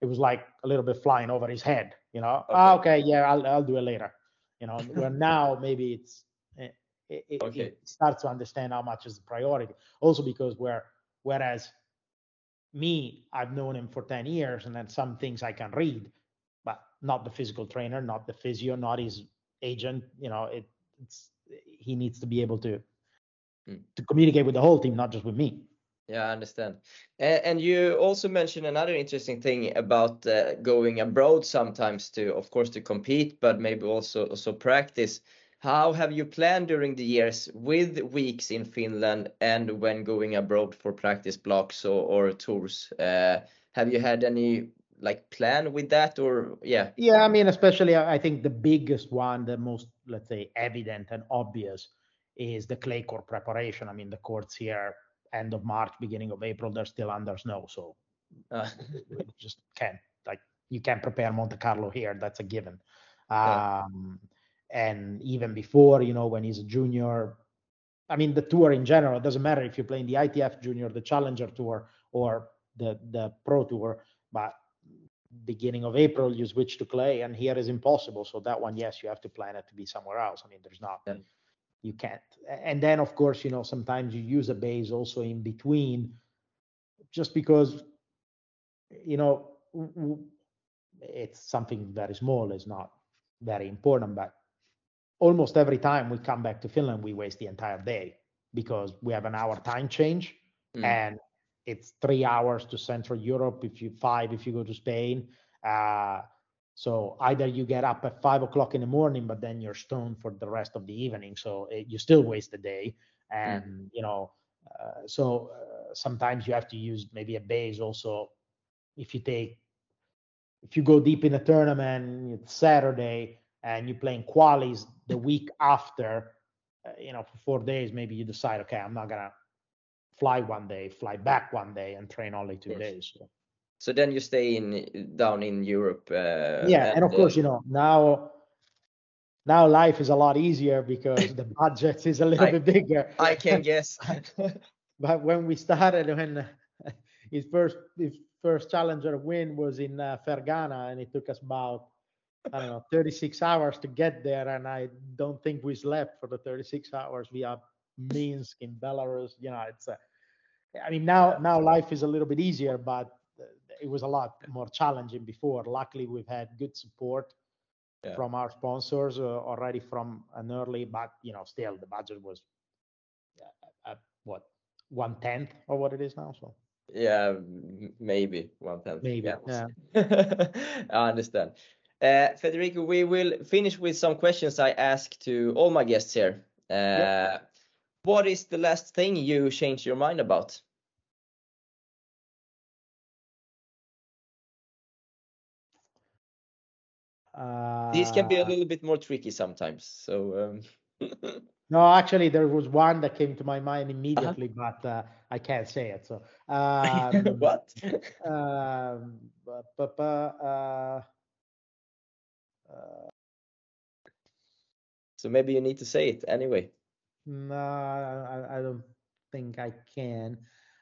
it was like a little bit flying over his head. You know, "Ah, okay, yeah, I'll, I'll do it later. You know, where now maybe it's it, it, Okay. it starts to understand how much is the priority. Also because where whereas me, I've known him for 10 years and then some things I can read, but not the physical trainer, not the physio, not his agent. You know, it, it's he needs to be able to Mm. to communicate with the whole team, not just with me. Yeah, I understand. And, and you also mentioned another interesting thing about uh, going abroad sometimes to, of course, to compete, but maybe also also practice. How have you planned during the years with weeks in Finland and when going abroad for practice blocks or, or tours? Uh, have you had any like plan with that or yeah? Yeah, I mean, especially I I think the biggest one, the most let's say evident and obvious, is the clay court preparation. I mean, the courts here end of March, beginning of April, they're still under snow, so Uh, you just can't like you can't prepare Monte Carlo here. That's a given. Yeah. And even before, you know, when he's a junior, I mean, the tour in general it doesn't matter if you play in the ITF Junior, the Challenger Tour, or the the Pro Tour. But beginning of April, you switch to clay, and here is impossible. So that one, yes, you have to plan it to be somewhere else. I mean, there's not. Yeah. You can't. And then, of course, you know, sometimes you use a base also in between, just because you know, it's something very small, it's not very important, but almost every time we come back to Finland, we waste the entire day because we have an hour time change Mm. and it's three hours to Central Europe if you five if you go to Spain. Uh, so either you get up at five o'clock in the morning, but then you're stoned for the rest of the evening, so it, you still waste the day. And you know, uh, so uh, sometimes you have to use maybe a base also if you take if you go deep in a tournament it's saturday and you're playing qualies the week after uh, you know for four days maybe you decide okay i'm not gonna fly one day fly back one day and train only two days so, So then you stay in down in Europe. Uh, yeah and of uh, course you know now now life is a lot easier because the budget is a little I- bit bigger I can guess. but when we started when his first his first challenger win was in uh, Fergana and it took us about I don't know 36 hours to get there and I don't think we slept for the 36 hours We via Minsk in Belarus you know it's uh, I mean now now life is a little bit easier but uh, it was a lot more challenging before luckily we've had good support Yeah. from our sponsors uh, already from an early but you know still the budget was uh, at what one tenth of what it is now. So Yeah, maybe one tenth. Maybe, I understand. Uh, Federico, we will finish with some questions I ask to all my guests here. Uh, What is the last thing you changed your mind about? uh, These can be a little bit more tricky sometimes. So, um, no, actually, there was one that came to my mind immediately, but uh, I can't say it. So um, what? Um, bu- bu- bu- uh, So maybe you need to say it anyway. no, I, I don't think I can.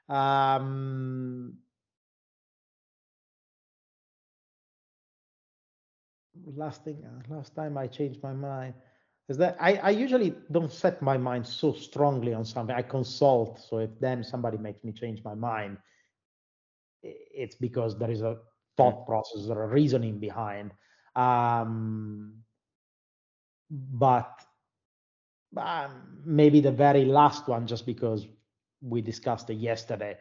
Um, last thing, uh, last time I changed my mind is that I, I usually don't set my mind so strongly on something. I consult. So if then somebody makes me change my mind, it's because there is a thought process or a reasoning behind. Um, but um, maybe the very last one, just because we discussed it yesterday.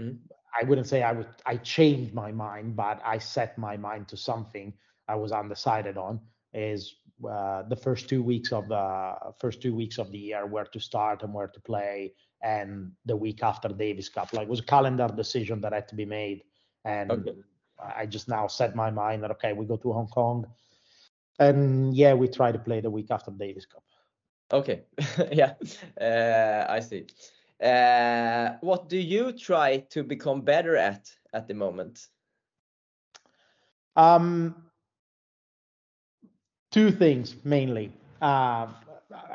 Mhm. I wouldn't say I would. I changed my mind, but I set my mind to something I was undecided on. Is uh, the first two weeks of the first two weeks of the year where to start and where to play, and the week after Davis Cup. Like it was a calendar decision that had to be made, and Okay. I just now set my mind that okay, we go to Hong Kong, and yeah, we try to play the week after Davis Cup. Okay. Yeah. Uh, I see. Uh, what do you try to become better at at the moment? Um, two things mainly. Uh,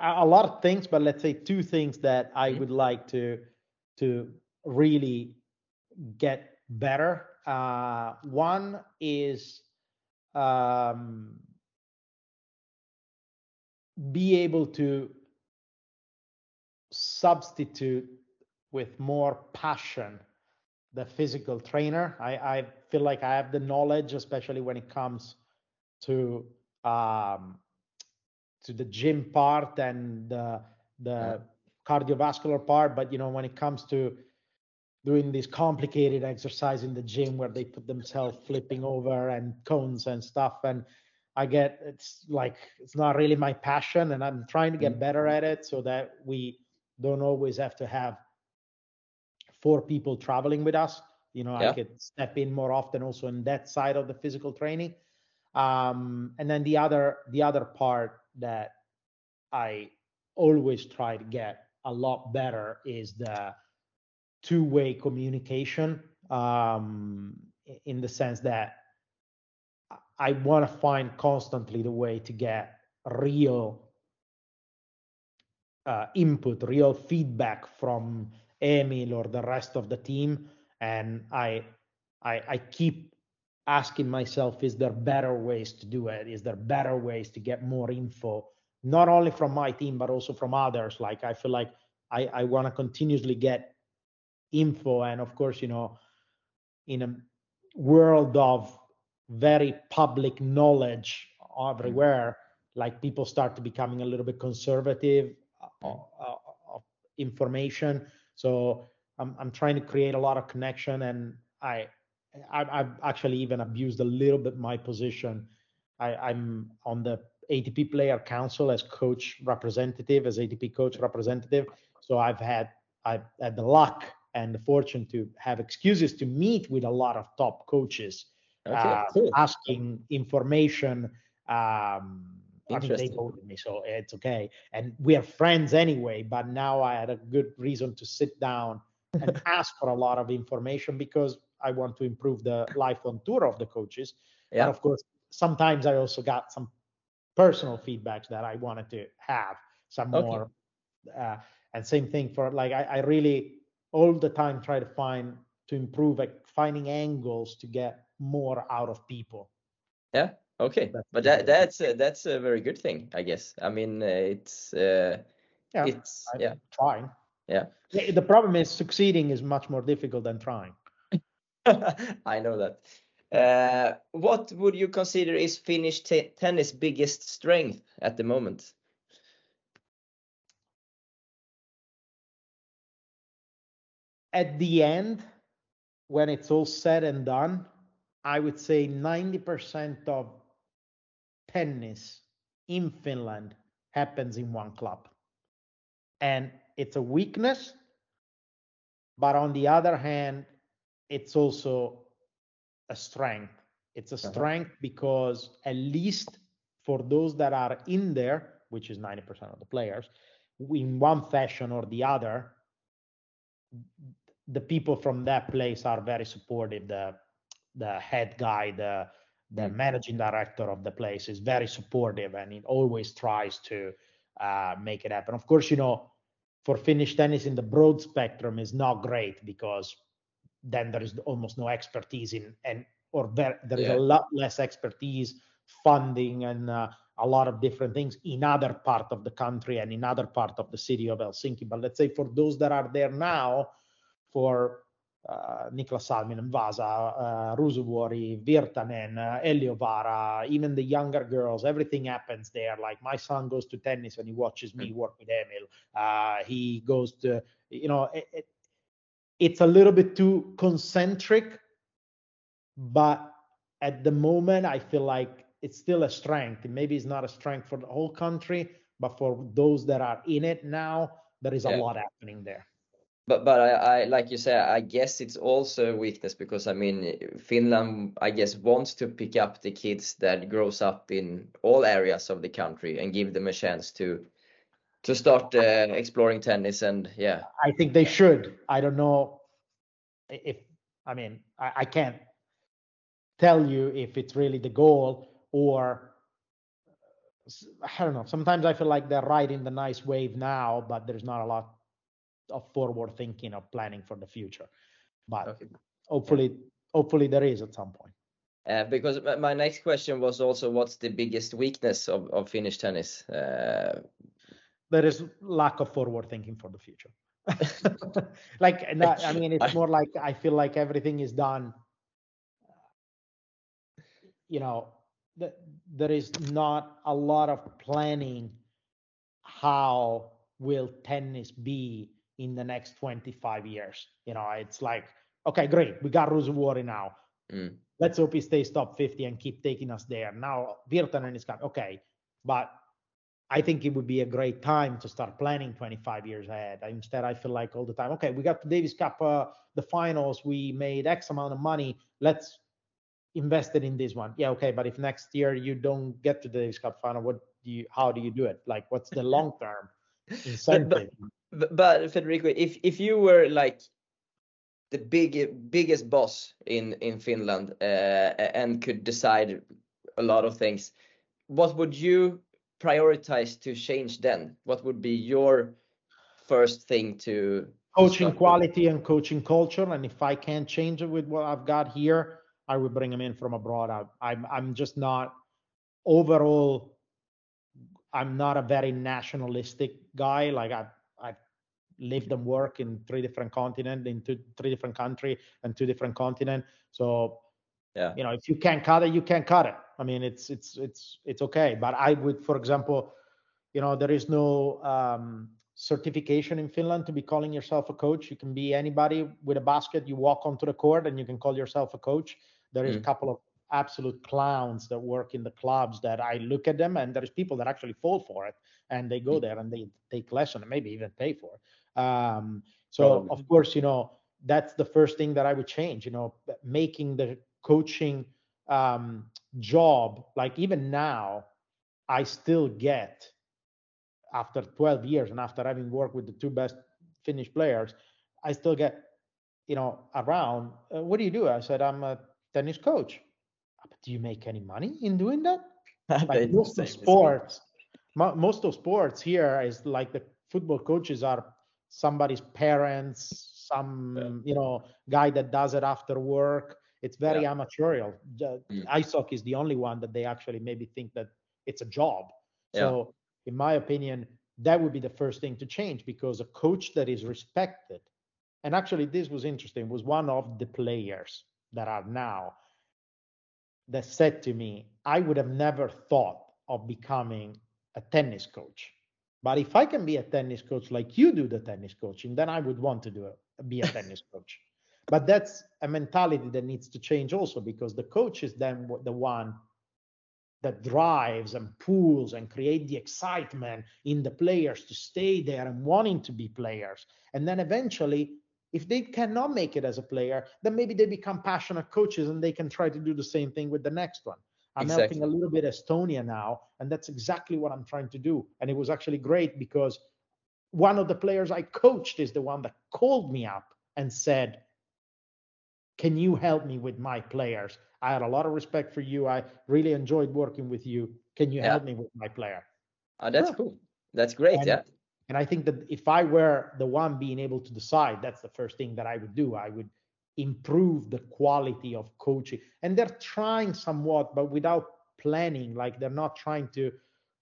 a lot of things, but let's say two things that I mm-hmm. would like to to really get better. Uh, one is um, be able to substitute with more passion the physical trainer. I I feel like I have the knowledge, especially when it comes to um, to the gym part and the cardiovascular part. But, you know, when it comes to doing this complicated exercise in the gym where they put themselves flipping over and cones and stuff, and I get it's like it's not really my passion, and I'm trying to get better at it so that we don't always have to have four people traveling with us. You know, Yeah. I could step in more often also in that side of the physical training. um, And then the other the other part that I always try to get a lot better is the two-way communication, um, in the sense that I wanna find constantly the way to get real uh, input, real feedback from Emil or the rest of the team. And I I keep asking myself, "Is there better ways to do it? Is there better ways to get more info?" Not only from my team, but also from others. Like, I feel like I wanna continuously get info, and of course, you know, in a world of very public knowledge everywhere, like, people start to becoming a little bit conservative uh, uh, uh, of information. So I'm trying to create a lot of connection, and I I've actually even abused a little bit my position. I'm on the ATP Player Council as coach representative, as ATP coach representative. So I've had I've had the luck and the fortune to have excuses to meet with a lot of top coaches- Okay, um, cool. asking information. Um, I mean, they told me, so it's okay. And we are friends anyway, but now I had a good reason to sit down and ask for a lot of information because I want to improve the life on tour of the coaches. Yeah. And of course, sometimes I also got some personal feedbacks that I wanted to have some Okay. more. Uh, and same thing for like, I really all the time try to find to improve, finding angles to get more out of people. Yeah. Okay. That's But the- uh, that's a very good thing, I guess. I mean, uh, it's uh, Yeah, it's I'm yeah. trying. Yeah. The the problem is succeeding is much more difficult than trying. I know that. What would you consider is Finnish tennis biggest strength at the moment? At the end, when it's all said and done, I would say 90% of tennis in Finland happens in one club. And it's a weakness, but on the other hand, it's also a strength. It's a Uh-huh. strength because at least for those that are in there, which is 90% of the players, in one fashion or the other, the people from that place are very supportive. The the head guy, the Mm. managing director of the place is very supportive, and he always tries to make it happen. Of course, you know, for Finnish tennis in the broad spectrum is not great because then there is almost no expertise in and or there is Yeah. a lot less expertise, funding, and a lot of different things in other part of the country and in other part of the city of Helsinki. But let's say for those that are there now, for uh, Niklas Salminen, Vasa, uh, Ruusuvuori, Virtanen, uh, Eliövaara, even the younger girls, everything happens there. Like, my son goes to tennis, and he watches me mm. work with Emil. He goes to... You know, it's a little bit too concentric, but at the moment, I feel like it's still a strength. Maybe it's not a strength for the whole country, but for those that are in it now, there is a Yeah. lot happening there. But but I like you say, I guess it's also a weakness because, I mean, Finland, I guess, wants to pick up the kids that grows up in all areas of the country and give them a chance to to start uh, exploring tennis and yeah. I think they should. I don't know if i mean I, I, can't tell you if it's really the goal or i don't know. Sometimes i feel like they're riding the nice wave now but there's not a lot of forward thinking or planning for the future but okay. hopefully hopefully there is at some point uh, because my next question was also what's the biggest weakness of, of Finnish tennis? Uh, there is lack of forward thinking for the future. like, not, I mean, it's more like I feel like everything is done. You know, th- there is not a lot of planning. How will tennis be in the next 25 years? You know, it's like, okay, great, we got Ruusuvuori now. Mm. Let's hope he stays top 50 and keep taking us there. Now Virtanen is coming. Okay, but I think it would be a great time to start planning 25 years ahead. Instead, I feel like all the time, okay, we got the Davis Cup, uh, the finals, we made X amount of money. Let's invest it in this one. Yeah, okay, but if next year you don't get to the Davis Cup final, what do you? How do you do it? Like, what's the long term incentive? But, but, but Federico, if if you were like the big biggest boss in in Finland uh, and could decide a lot of things, what would you prioritize to change then? What would be your first thing to coaching quality and coaching culture? And if I can't change it with what I've got here, I would bring them in from abroad. I, I'm I'm just not overall. I'm not a very nationalistic guy. Like I lived and work in three different continents, in two, three different country and two different continents. So yeah, you know, if you can't cut it, you can't cut it. I mean, it's it's it's it's okay. But I would, for example, you know, there is no um, certification in Finland to be calling yourself a coach. You can be anybody with a basket. You walk onto the court and you can call yourself a coach. There is mm. a couple of absolute clowns that work in the clubs that I look at them and there's people that actually fall for it and they go mm. there and they take lesson and maybe even pay for it. Um, so of course, you know, that's the first thing that I would change, you know, making the coaching um, job, like even now, I still get after 12 years and after having worked with the two best Finnish players, I still get, you know, around. Uh, what do you do? I said, I'm a tennis coach. Ah, but do you make any money in doing that? like most of sports, most of sports here is like the football coaches are somebody's parents, some yeah. you know guy that does it after work it's very yeah. amateurial. Mm. Ice hockey is the only one that they actually maybe think that it's a job. So, in my opinion, that would be the first thing to change because a coach that is respected, and actually this was interesting, was one of the players that are now that said to me, I would have never thought of becoming a tennis coach. But if I can be a tennis coach like you do the tennis coaching, then I would want to do a, be a tennis coach. But that's a mentality that needs to change also because the coach is then the one that drives and pulls and create the excitement in the players to stay there and wanting to be players. And then eventually, if they cannot make it as a player, then maybe they become passionate coaches and they can try to do the same thing with the next one. I'm exactly. helping a little bit Estonia now, and that's exactly what I'm trying to do. And it was actually great because one of the players I coached is the one that called me up and said, can you help me with my players? I had a lot of respect for you. I really enjoyed working with you. Can you yeah. help me with my player? Oh, that's yeah. cool. That's great. And, yeah. And I think that if I were the one being able to decide, that's the first thing that I would do. I would improve the quality of coaching. And they're trying somewhat, but without planning. Like they're not trying to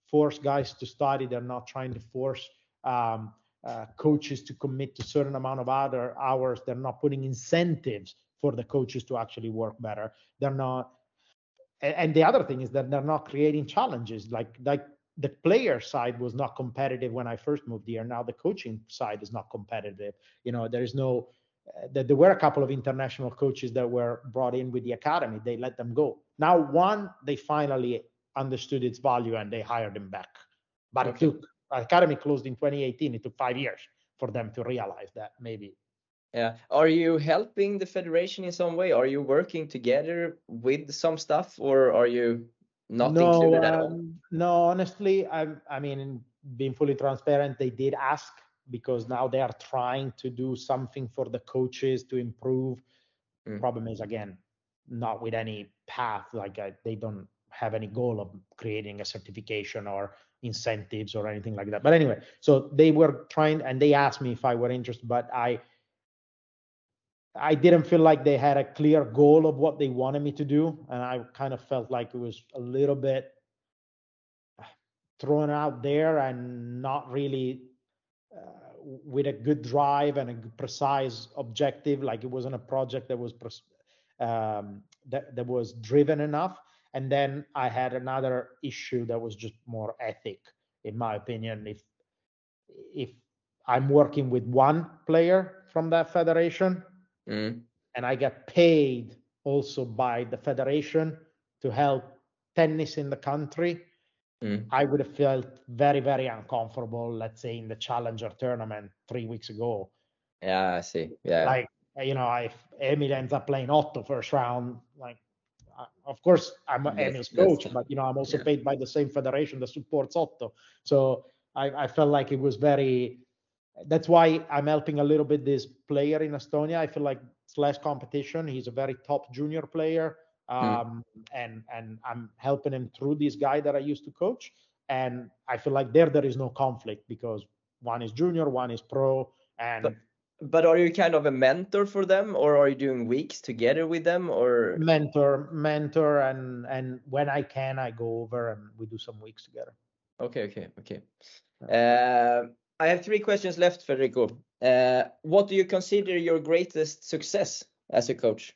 force guys to study. They're not trying to force um, uh, coaches to commit to certain amount of other hours. They're not putting incentives for the coaches to actually work better. They're not, and the other thing is that they're not creating challenges. Like like the player side was not competitive when I first moved here. Now the coaching side is not competitive. You know, there is no. Uh, there were a couple of international coaches that were brought in with the academy. They let them go. Now one, they finally understood its value and they hired him back. But okay. it took academy closed in 2018. It took five years for them to realize that maybe yeah. Are you helping the federation in some way? Are you working together with some stuff or are you not no, included at all? Um, no, honestly, I I mean being fully transparent, they did ask because now they are trying to do something for the coaches to improve. Mm. Problem is again, not with any path. Like uh, they don't have any goal of creating a certification or incentives or anything like that. But anyway, so they were trying and they asked me if I were interested, but I I didn't feel like they had a clear goal of what they wanted me to do, and I kind of felt like it was a little bit thrown out there and not really uh, with a good drive and a precise objective. Like it wasn't a project that was um, that that was driven enough. And then I had another issue that was just more ethic, in my opinion. If if I'm working with one player from that federation mm. and I get paid also by the federation to help tennis in the country, mm. I would have felt very, very uncomfortable, let's say in the challenger tournament three weeks ago. Yeah, I see. Yeah. Like, you know, if Emil ends up playing Otto first round, like, of course, I'm yes, Emil's coach, but, you know, I'm also yeah. paid by the same federation that supports Otto. So I, I felt like it was very, that's why I'm helping a little bit this player in Estonia. I feel like it's less competition. He's a very top junior player. Hmm. Um, mm. and and I'm helping him through this guy that I used to coach. And I feel like there there is no conflict because one is junior, one is pro, and but, but are you kind of a mentor for them, or are you doing weeks together with them, or mentor, mentor, and and when I can, I go over and we do some weeks together. Okay, okay, okay. Uh, I have three questions left, Federico. Uh, what do you consider your greatest success as a coach?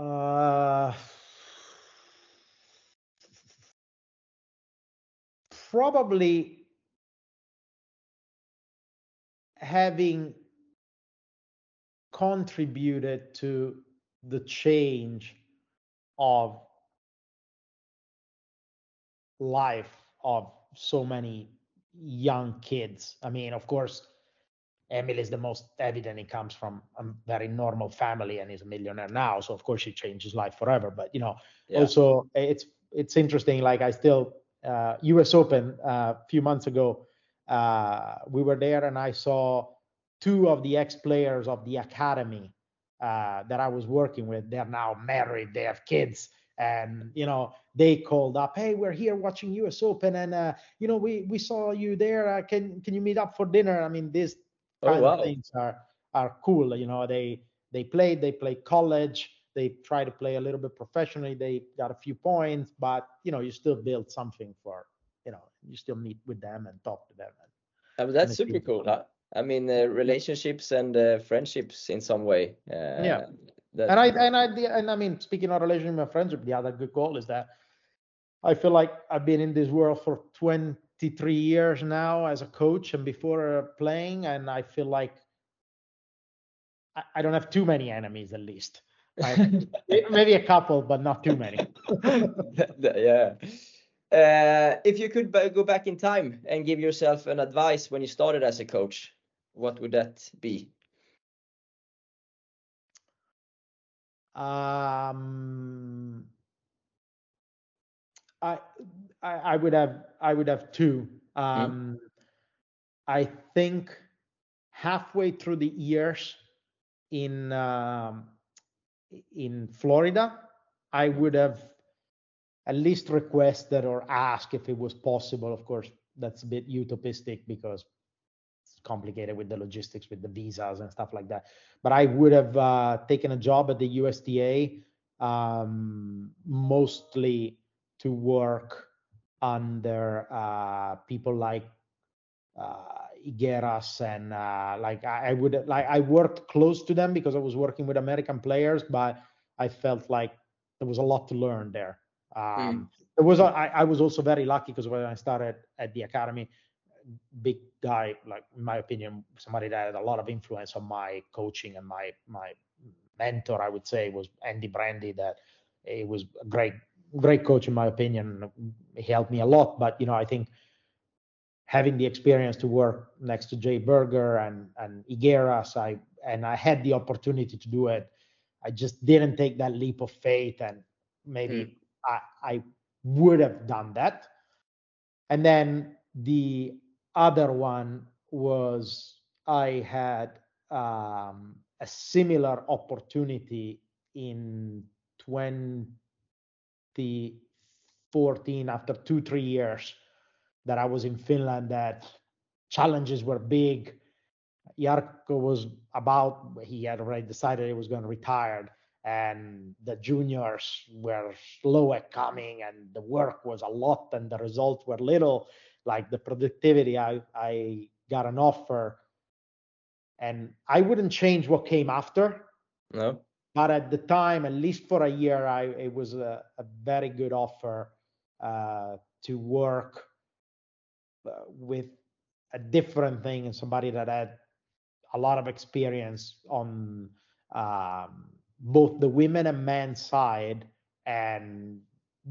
Uh, probably having contributed to the change of life of so many young kids. I mean, of course, Emil is the most evident. He comes from a very normal family and he's a millionaire now. So of course he changed his life forever. But you know, yeah. also it's it's interesting. Like I still uh, U.S. Open uh, a few months ago, uh, we were there and I saw two of the ex-players of the academy uh, that I was working with. They're now married. They have kids and you know they called up hey we're here watching U.S. Open and uh, you know we we saw you there uh, can can you meet up for dinner i mean oh, kind oh, wow. of things are are cool you know they they played they play college they try to play a little bit professionally they got a few points but you know you still build something for you know you still meet with them and talk to them and, that's super cool huh? i mean uh, relationships and uh, friendships in some way uh, yeah that, and I and I and I mean, speaking of relationship and friendship, the other good goal is that I feel like I've been in this world for 23 years now as a coach and before uh, playing, and I feel like I, I don't have too many enemies, at least. maybe a couple, but not too many. yeah. Uh, if you could go back in time and give yourself an advice when you started as a coach, what would that be? Um, I, I, I would have I would have two. Mm-hmm. Um, mm. I think halfway through the years in um, in Florida, I would have at least requested or asked if it was possible. Of course, that's a bit utopistic because it's complicated with the logistics with the visas and stuff like that but i would have uh, taken a job at the USTA um, mostly to work under uh, people like uh, Higueras and uh, like I, I, would like I worked close to them because I was working with American players, but I felt like there was a lot to learn there. Um, mm. There was a, I, I was also very lucky because when I started at the academy, big guy, like in my opinion, somebody that had a lot of influence on my coaching and my my mentor, I would say, was Andy Brandi. That he was a great great coach in my opinion. He helped me a lot, but you know, I think having the experience to work next to Jay Berger and and Higueras, I and I had the opportunity to do it. I just didn't take that leap of faith, and maybe Mm. I, I would have done that. And then the other one was I had um, a similar opportunity in 2014 after two, three years that I was in Finland that challenges were big. Jarkko was about, he had already decided he was going to retire and the juniors were slow at coming and the work was a lot and the results were little like the productivity i i got an offer and i wouldn't change what came after No. But at the time at least for a year i it was a, a very good offer uh, to work uh, with a different thing and somebody that had a lot of experience on um, both the women and men side and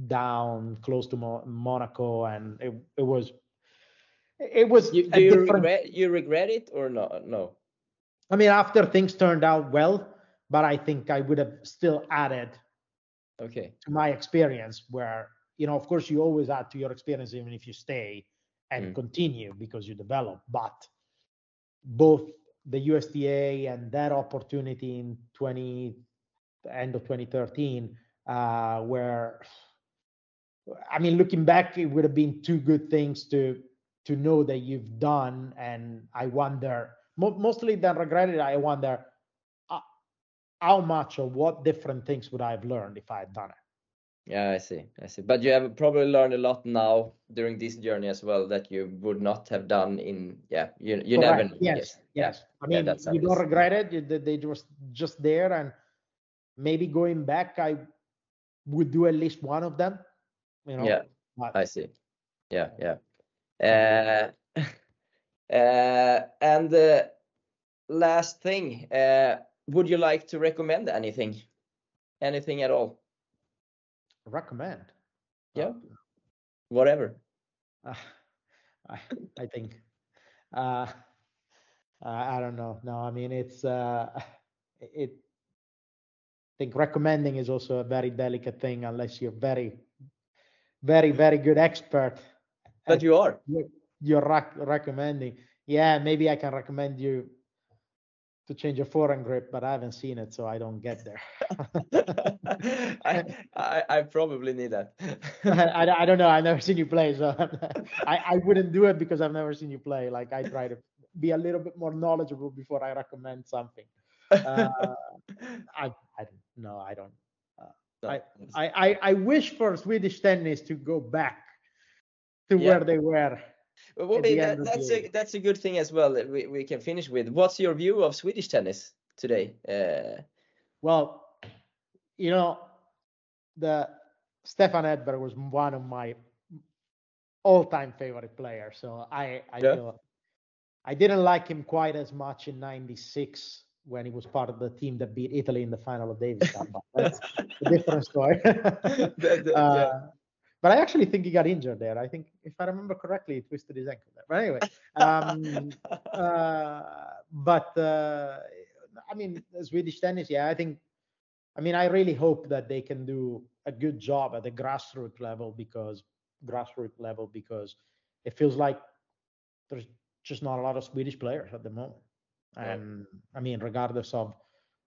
down close to Mo- Monaco, and it, it was it was You, do you different- regret you regret it or no? No. I mean, after things turned out well, but I think I would have still added Okay. to my experience where you know of course you always add to your experience even if you stay and Mm. continue because you develop but both the USTA and that opportunity in 20 the end of 2013 uh where I mean looking back it would have been two good things to to know that you've done and I wonder mo- mostly than regret it I wonder how much or what different things would I have learned if I had done it Yeah, I see. I see. But you have probably learned a lot now during this journey as well that you would not have done in. Yeah, you you never. Correct. Yes, yes. yes. Yeah. I mean, how you don't regret it. You, they, they just just there, and maybe going back, I would do at least one of them. You know. Yeah, But I see. Yeah, yeah. Uh, uh, and uh, last thing, uh, would you like to recommend anything? Anything at all? recommend. Yeah. Whatever. Uh, I I think. Uh, I I don't know. No, I mean it's uh, it. I think recommending is also a very delicate thing unless you're very, very, very good expert. But you are. you're, you're rec- recommending. Yeah, maybe I can recommend you to change your forehand grip, but I haven't seen it, so I don't get there. I, I I probably need that. I, I don't know. I've never seen you play, so I, I wouldn't do it because I've never seen you play. Like I try to be a little bit more knowledgeable before I recommend something. Uh, I I don't no, I don't. No, I, I I wish for Swedish tennis to go back to Yeah. where they were. Well, that- end of the that's a that's a good thing as well. that We we can finish with. What's your view of Swedish tennis today? Uh, Well, you know, the Stefan Edberg was one of my all-time favorite players. So I I Yeah. feel I didn't like him quite as much in '96 when he was part of the team that beat Italy in the final of Davis Cup. But that's a different story. Uh. But I actually think he got injured there. I think, if I remember correctly, he twisted his ankle there. But anyway, um, uh, but uh, I mean, Swedish tennis, yeah, I think. I mean, I really hope that they can do a good job at the grassroots level because grassroots level because it feels like there's just not a lot of Swedish players at the moment. And I mean, regardless of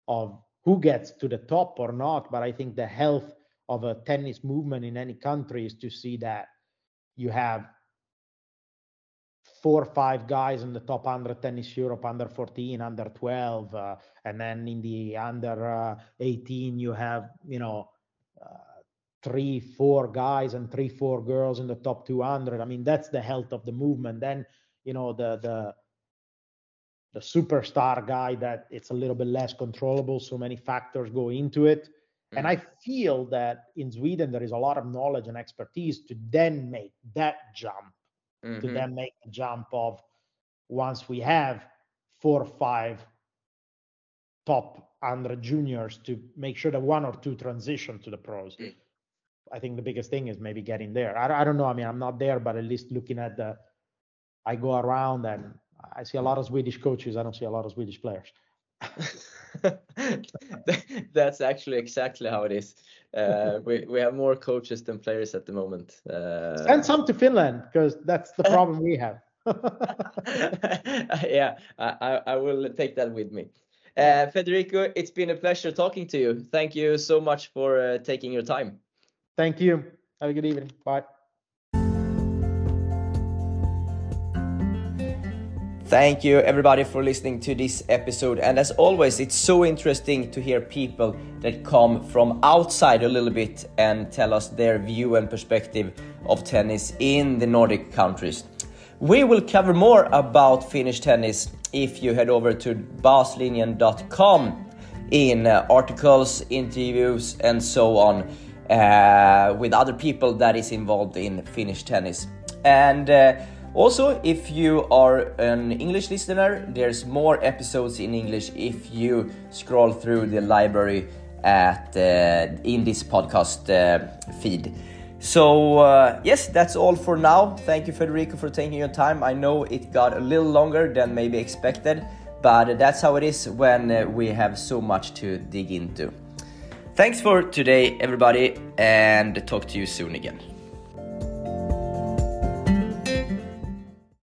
of who gets to the top or not, but I think the health of a tennis movement in any country is to see that you have four or five guys in the top 100 tennis Europe, under 14, under 12, uh, and then in the under uh, 18 you have you know uh, three, four guys and three, four girls in the top 200. I mean that's the health of the movement. Then you know the the the superstar guy that it's a little bit less controllable. So many factors go into it. And Mm. I feel that in Sweden there is a lot of knowledge and expertise to then make that jump, to Mhm. then make the jump of once we have four or five top under juniors to make sure that one or two transition to the pros. Mm. I think the biggest thing is maybe getting there. I, I don't know. I mean, I'm not there, but at least looking at the, I go around and I see a lot of Swedish coaches. I don't see a lot of Swedish players. That's actually exactly how it is. Uh, we we have more coaches than players at the moment. Uh, Send some to Finland because that's the problem we have. yeah, I, I will take that with me. Uh, Federico, it's been a pleasure talking to you. Thank you so much for uh, taking your time. Thank you. Have a good evening. Bye. Thank you, everybody, for listening to this episode. And as always, it's so interesting to hear people that come from outside a little bit and tell us their view and perspective of tennis in the Nordic countries. We will cover more about Finnish tennis if you head over to baslinjen.com in uh, articles, interviews, and so on uh, with other people that is involved in Finnish tennis. And uh, also, if you are an English listener, there's more episodes in English if you scroll through the library at uh, in this podcast uh, feed. So uh, yes, that's all for now. Thank you, Federico, for taking your time. I know it got a little longer than maybe expected, but that's how it is when uh, we have so much to dig into. Thanks for today, everybody, and talk to you soon again.